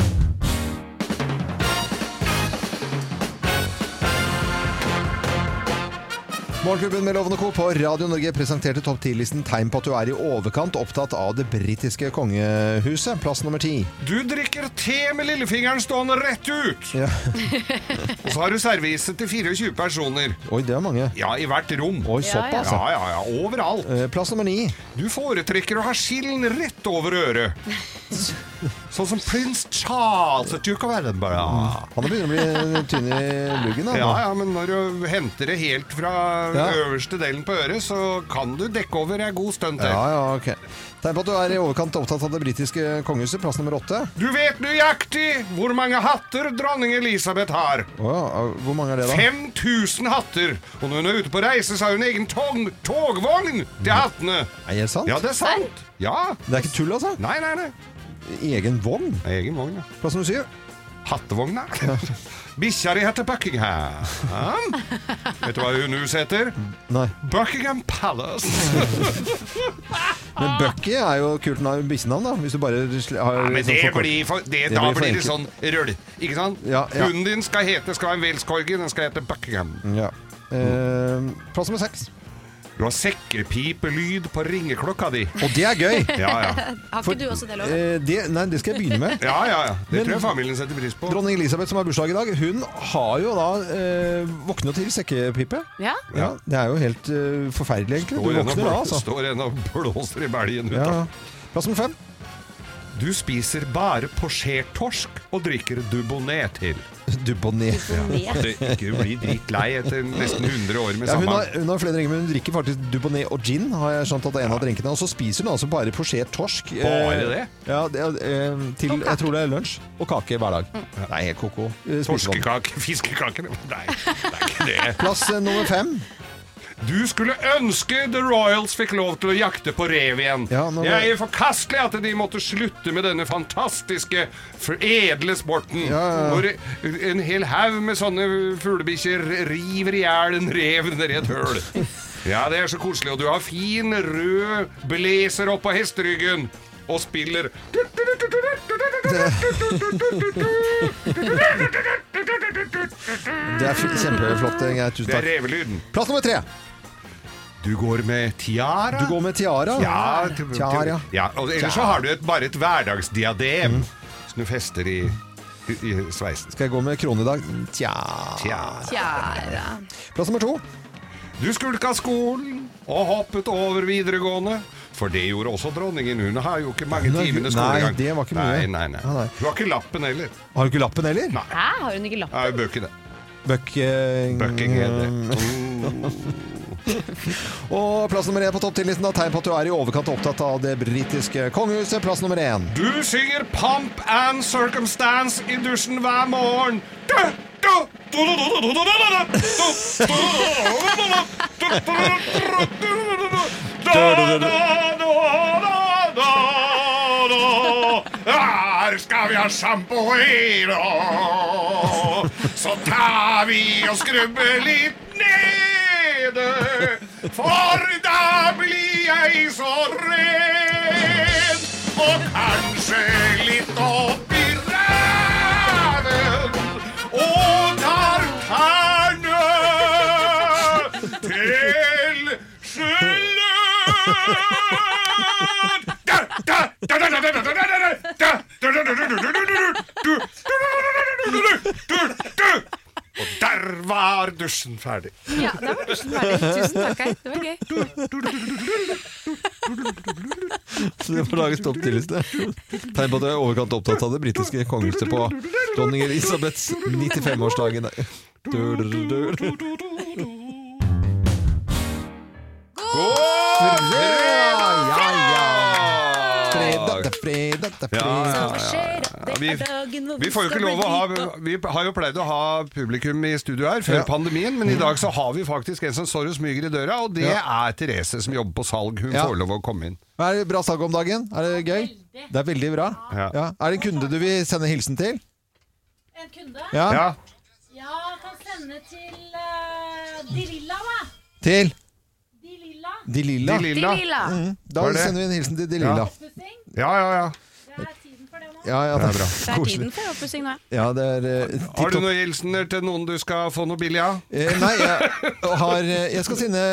Morgenklubben med Lovende Co. på Radio Norge presenterte topp 10-listen tegn på at du er i overkant opptatt av det britiske kongehuset. Plass nummer ti. Du drikker te med lillefingeren stående rett ut! Ja. Og så har du servise til 24 personer. Oi, det er mange. Ja, i hvert rom. Oi, såpass. Ja, ja, ja, overalt. Eh, Plass nummer ni. Du foretrekker å ha skillen rett over øret. Sånn som prins Charles og Duke of Edinburgh. Han begynner å bli tynn i luggen. Ja, ja, men når du henter det helt fra Ja. øverste delen på øret, så kan du dekke over ei god stund til. Ja, ja, ok. Tegn på at du er i overkant opptatt av det britiske kongehuset. Plass nummer åtte. Du vet nøyaktig hvor mange hatter dronning Elisabeth har. Oh, ja, hvor mange er det, da? 5000 hatter! Og når hun er ute på reise, så har hun egen tog togvogn til hattene. Er det sant? Ja, det er sant. Ja. Det er ikke tull, altså? Nei, nei, nei. Egen vogn? Egen vogn, ja. Plass nummer syv. Hattevogna. Bikkja di heter Buckingham. Vet du hva hun huset heter? Nei. Buckingham Palace. Men Bucky er jo kult navn- bikkjenavn, da. Hvis du bare har Ja, men sånn det blir for, det, Det da blir blir det sånn røll. Ikke sant? Ja, ja. Hunden din skal hete skal være en Wales-corgi, den skal hete Buckingham. Ja. Eh, plass nummer seks. Du har sekkepipelyd på ringeklokka di. Og det er gøy! Ja, ja. Har ikke du også det, Lov? Eh, det, nei, det skal jeg begynne med. Ja, ja, ja. Det Men- tror jeg familien setter pris på. Dronning Elisabeth som har bursdag i dag, hun har jo da eh, våkna til sekkepipe. Ja? Ja, Det er jo helt eh, forferdelig, egentlig. Du Står du våkner da, altså. Står en og blåser i belgen ut Ja. av. Plass nummer fem. Du spiser bare posjert torsk og drikker Dubonnet til. Dubonnet. Ja. Ikke bli drittlei etter nesten 100 år med Ja, hun, samme har, hun har flere drinker, men hun drikker faktisk Dubonnet og gin. Har jeg skjønt at det er en av drinkene Og så spiser hun altså bare posjert torsk. Bare eh, det? Ja, det eh, til jeg tror det er lunsj. Og kake hver dag. Det er helt ko-ko. Torskekake, fiskekake Nei, det er ikke det. Plass eh, nummer fem. Du skulle ønske The Royals fikk lov til å jakte på rev igjen. Ja, nå- Jeg er forkastelig at de måtte slutte med denne fantastiske, edle sporten. Ja. Hvor en hel haug med sånne fuglebikkjer river i hjel en rev nedi et høl. Ja, det er så koselig. Og du har fin, rød blazer oppå hesteryggen. Og spiller Det er kjempeflott. Geir. Tusen Det er takk. revelyden. Plass nummer tre. Du går med tiara. Du går med tiara. Ja, Tiara. ja og ellers så har du et, bare et hverdagsdiadem som du fester i, i, i sveisen. Skal jeg gå med krone i dag? Tja. Tja. Kjære. Plass nummer to. Du skulka skolen og hoppet over videregående. For det gjorde også dronningen. Hun har jo ikke mange Hun timene nei, det var ikke mye. Nei, nei, nei. Ja, nei. Hun har ikke lappen heller. Har du ikke lappen heller? Nei. Hæ, har hun ikke lappen? Nei, hun bør ikke det. Buck, heter Buckingham. Og plass nummer én på topp 10-listen tegn på at du er i overkant opptatt av det britiske kongehuset. Plass nummer én. Du synger Pump and Circumstance i dusjen hver morgen. Du, du, Her skal vi ha sjampo i dag. Så tar vi og skrubber litt nede. For da blir jeg så ren. Og kanskje litt opp i ræven. Og tar tærne til skylden. Var dusjen ferdig. Ja, da var dusjen ferdig. Tusen takk, Geir. Det var gøy. Så det får lages topp 10-liste. Tegn på at du er overkant opptatt av det britiske kongehuset på dronning Elisabeths 95-årsdagen. Fredag, det er fredag, det er Ja, fredag. ja, ja, ja, ja. vi- dagen hvor Vi får jo ikke lov å ha Vi har jo pleid å ha publikum i studio her før Ja. pandemien, men i dag så har vi faktisk en som står og smyger i døra, og det er Therese som jobber på salg. Hun Ja. får lov å komme inn. Er det bra salg om dagen? Er det gøy? Det er veldig bra. Ja. Ja. Er det en kunde du vil sende hilsen til? En kunde? Ja. Ja. Ja, kan sende til uh, De Lilla, da. Til De Lilla. De Lilla. De Lilla. De Lilla. Mm. Da det? sender vi en hilsen til De Lilla. Pussing. Ja, ja, ja. Det er tiden for det nå. Ja, ja, Det er bra. Det er Koselig. tiden for oppussing nå. Ja, det er eh, Har du noen hilsener til noen du skal få noe billig av? Eh, nei, jeg, har, eh, jeg skal sende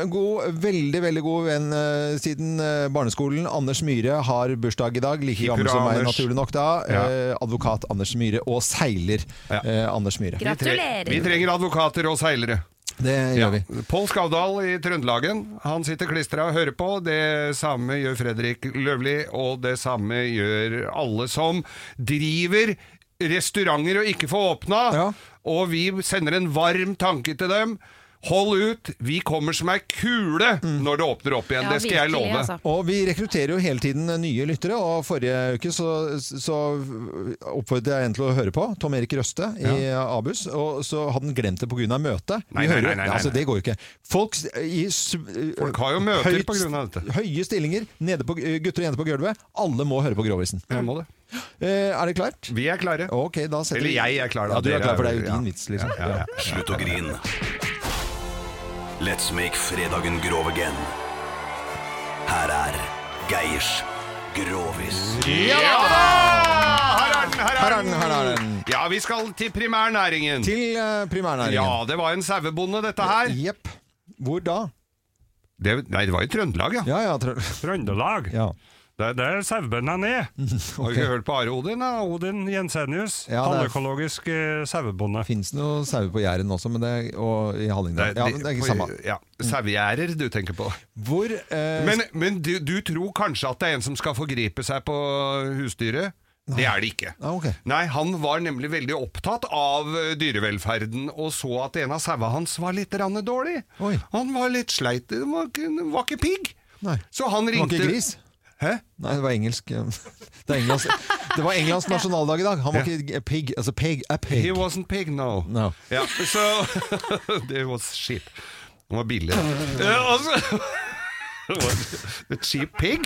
en god, veldig veldig god venn eh, siden eh, barneskolen. Anders Myhre har bursdag i dag. Like gammel som meg, Anders. naturlig nok da. Ja. Eh, advokat Anders Myhre og seiler Ja. eh, Anders Myhre. Vi, tre Gratulerer. vi trenger advokater og seilere. Det Ja. gjør vi. Pål Skavdal i Trøndelagen, han sitter klistra og hører på. Det samme gjør Fredrik Løvli, og det samme gjør alle som driver restauranter og ikke får åpna. Ja. Og vi sender en varm tanke til dem. Hold ut, vi kommer som ei kule når det åpner opp igjen. Ja, det skal jeg virkelig, love. altså. Og vi rekrutterer jo hele tiden nye lyttere, og forrige uke så, så oppfordret jeg en til å høre på, Tom Erik Røste i Abus, og så hadde han glemt det pga. møtet. Vi Nei, nei, hører nei, nei, nei. Altså, det går jo ikke. Folk i Folk har jo møter høyt- på grunn av dette. Høye stillinger, nede på, gutter og jenter på gulvet. Alle må høre på Grovisen. Jeg må det. Eh, er det klart? Vi er klare. Okay, da Eller jeg er klar, da. Ja, du er klar, for det er- jo ja. din vits, liksom. Ja, ja, ja. Slutt å grine. Let's make fredagen grov again. Her er Geirs Grovis. Ja da! Her er den, her Her er er den, her er den. Ja, vi skal til primærnæringen. Til eh, primærnæringen. Ja, det var en sauebonde, dette her. Jepp. Hvor da? Det, nei, det var i Trøndelag, ja. Ja, ja, trø Trøndelag. ja. Det er der sauebøndene er. Har du ikke hørt på Are Odin? da? Odin Jensenius, Ja, det halvøkologisk eh, sauebonde. Fins noe sauer på Jæren også, men det er, og i Hallingdal. Ja, men det er ikke samme. Ja, Sauegjerder du tenker på. Hvor eh, Men, men du, du tror kanskje at det er en som skal forgripe seg på husdyret? Det er det ikke. ah, okay. Nei, han var nemlig veldig opptatt av eh, dyrevelferden, og så at en av sauene hans var litt dårlig. Oi. Han var litt sleit, det var ikke, var ikke pigg. Så han Det var ikke gris? Hæ? Nei, det var engelsk. Det, Englands, det var Englands nasjonaldag i dag. Han var ikke pig. Altså pig a pig. He wasn't pig, no. No. Yeah, so Det was cheap. Han var billig. The altså, A cheap pig?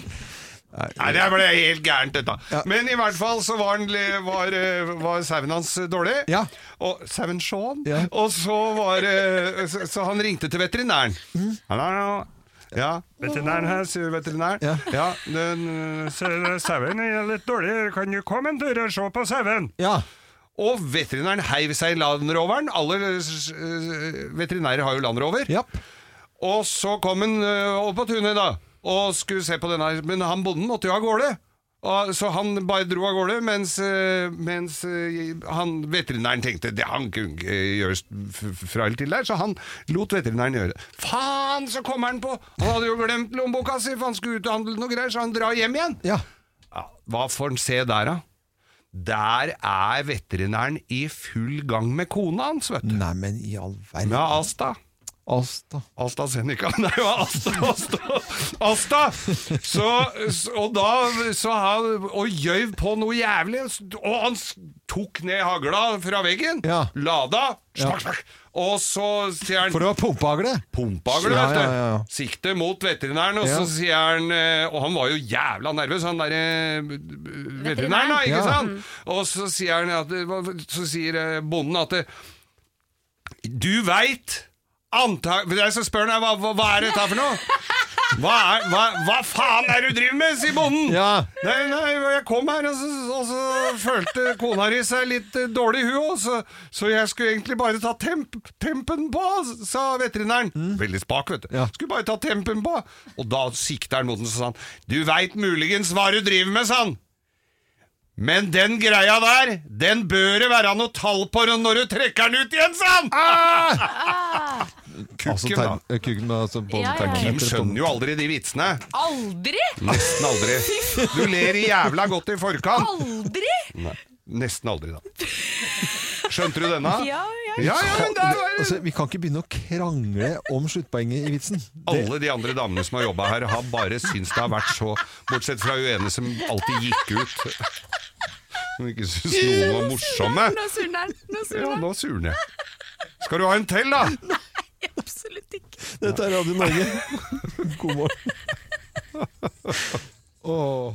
Nei, det ble helt gærent, dette. Men i hvert fall så var, den, var, eh, var sauen hans dårlig. Ja. Og sauen Sean. Ja. Og så var eh, så, han ringte til veterinæren. Hallo? Ja, veterinæren her, sier veterinæren. Ja. Ja, den, Eh, Sauen er litt dårlig, kan du komme en tur og se på sauen? Ja. Og veterinæren heiv seg i landroveren. Alle eh, veterinærer har jo landrover. Ja. Og så kom han eh, opp på tunet da, og skulle se på denne, men han bonden måtte jo av gårde. Og, så han bare dro av gårde, mens, eh, mens eh, han, veterinæren tenkte det han kunne gjøres gjøre f- f- fra eller til der, så han lot veterinæren gjøre det. Faen, så kommer han på! Han hadde jo glemt lommeboka si, for han skulle ut og handle noe greier, så han drar hjem igjen. Ja. Ja, hva får han se der, da? Der er veterinæren i full gang med kona hans, vet du. Nei, men i all verden. Med Asta. Asta. Asta Seneca. Nei, det var Asta, Asta, Asta. Så, og da så han, Og gjøv på noe jævlig Og han tok ned hagla fra veggen Ja. Lada Smak, smakk, smakk, Og så sier han For det var pumpehagle. Pumpehagle, Ja, vet du ja. Sikte mot veterinæren Og så sier han eh, Og han var jo jævla nervøs Han der eh, veterinæren da, ikke sant? Og så sier han at Så sier eh, bonden at du veit Antag... Så spør han hva, hva, hva er dette for noe? Hva, er, hva, hva faen er det du driver med, sier bonden. Ja. Nei, nei, jeg kom her, og så, og så følte kona di seg litt uh, dårlig i huet, så, så jeg skulle egentlig bare ta temp, tempen på, sa veterinæren. Veldig spak, vet du. Mm. Ja. Skulle bare ta tempen på. Og da sikter han mot den, så sa han, du veit muligens hva du driver med, sa han. Men den greia der, den bør det være noe tall på når du trekker den ut igjen, sa han! Altså, Kukken, da. term- eh, altså, Ja, ja, ja. Kim skjønner jo aldri de vitsene. Aldri! Nesten aldri. Du ler jævla godt i forkant. Aldri! Nei, nesten aldri, da. Skjønte du denne? Ja, ja. ja, ja men det er, Altså, vi kan ikke begynne å krangle om sluttpoenget i vitsen. Det, Alle de andre damene som har jobba her, har bare syntes det har vært så Bortsett fra hun ene som alltid gikk ut. Som ikke syntes noen var morsomme. Nå surner den. Nå surner jeg. Skal du ha en til, da? Absolutt ikke. dette er Radio Norge. God morgen. Åh.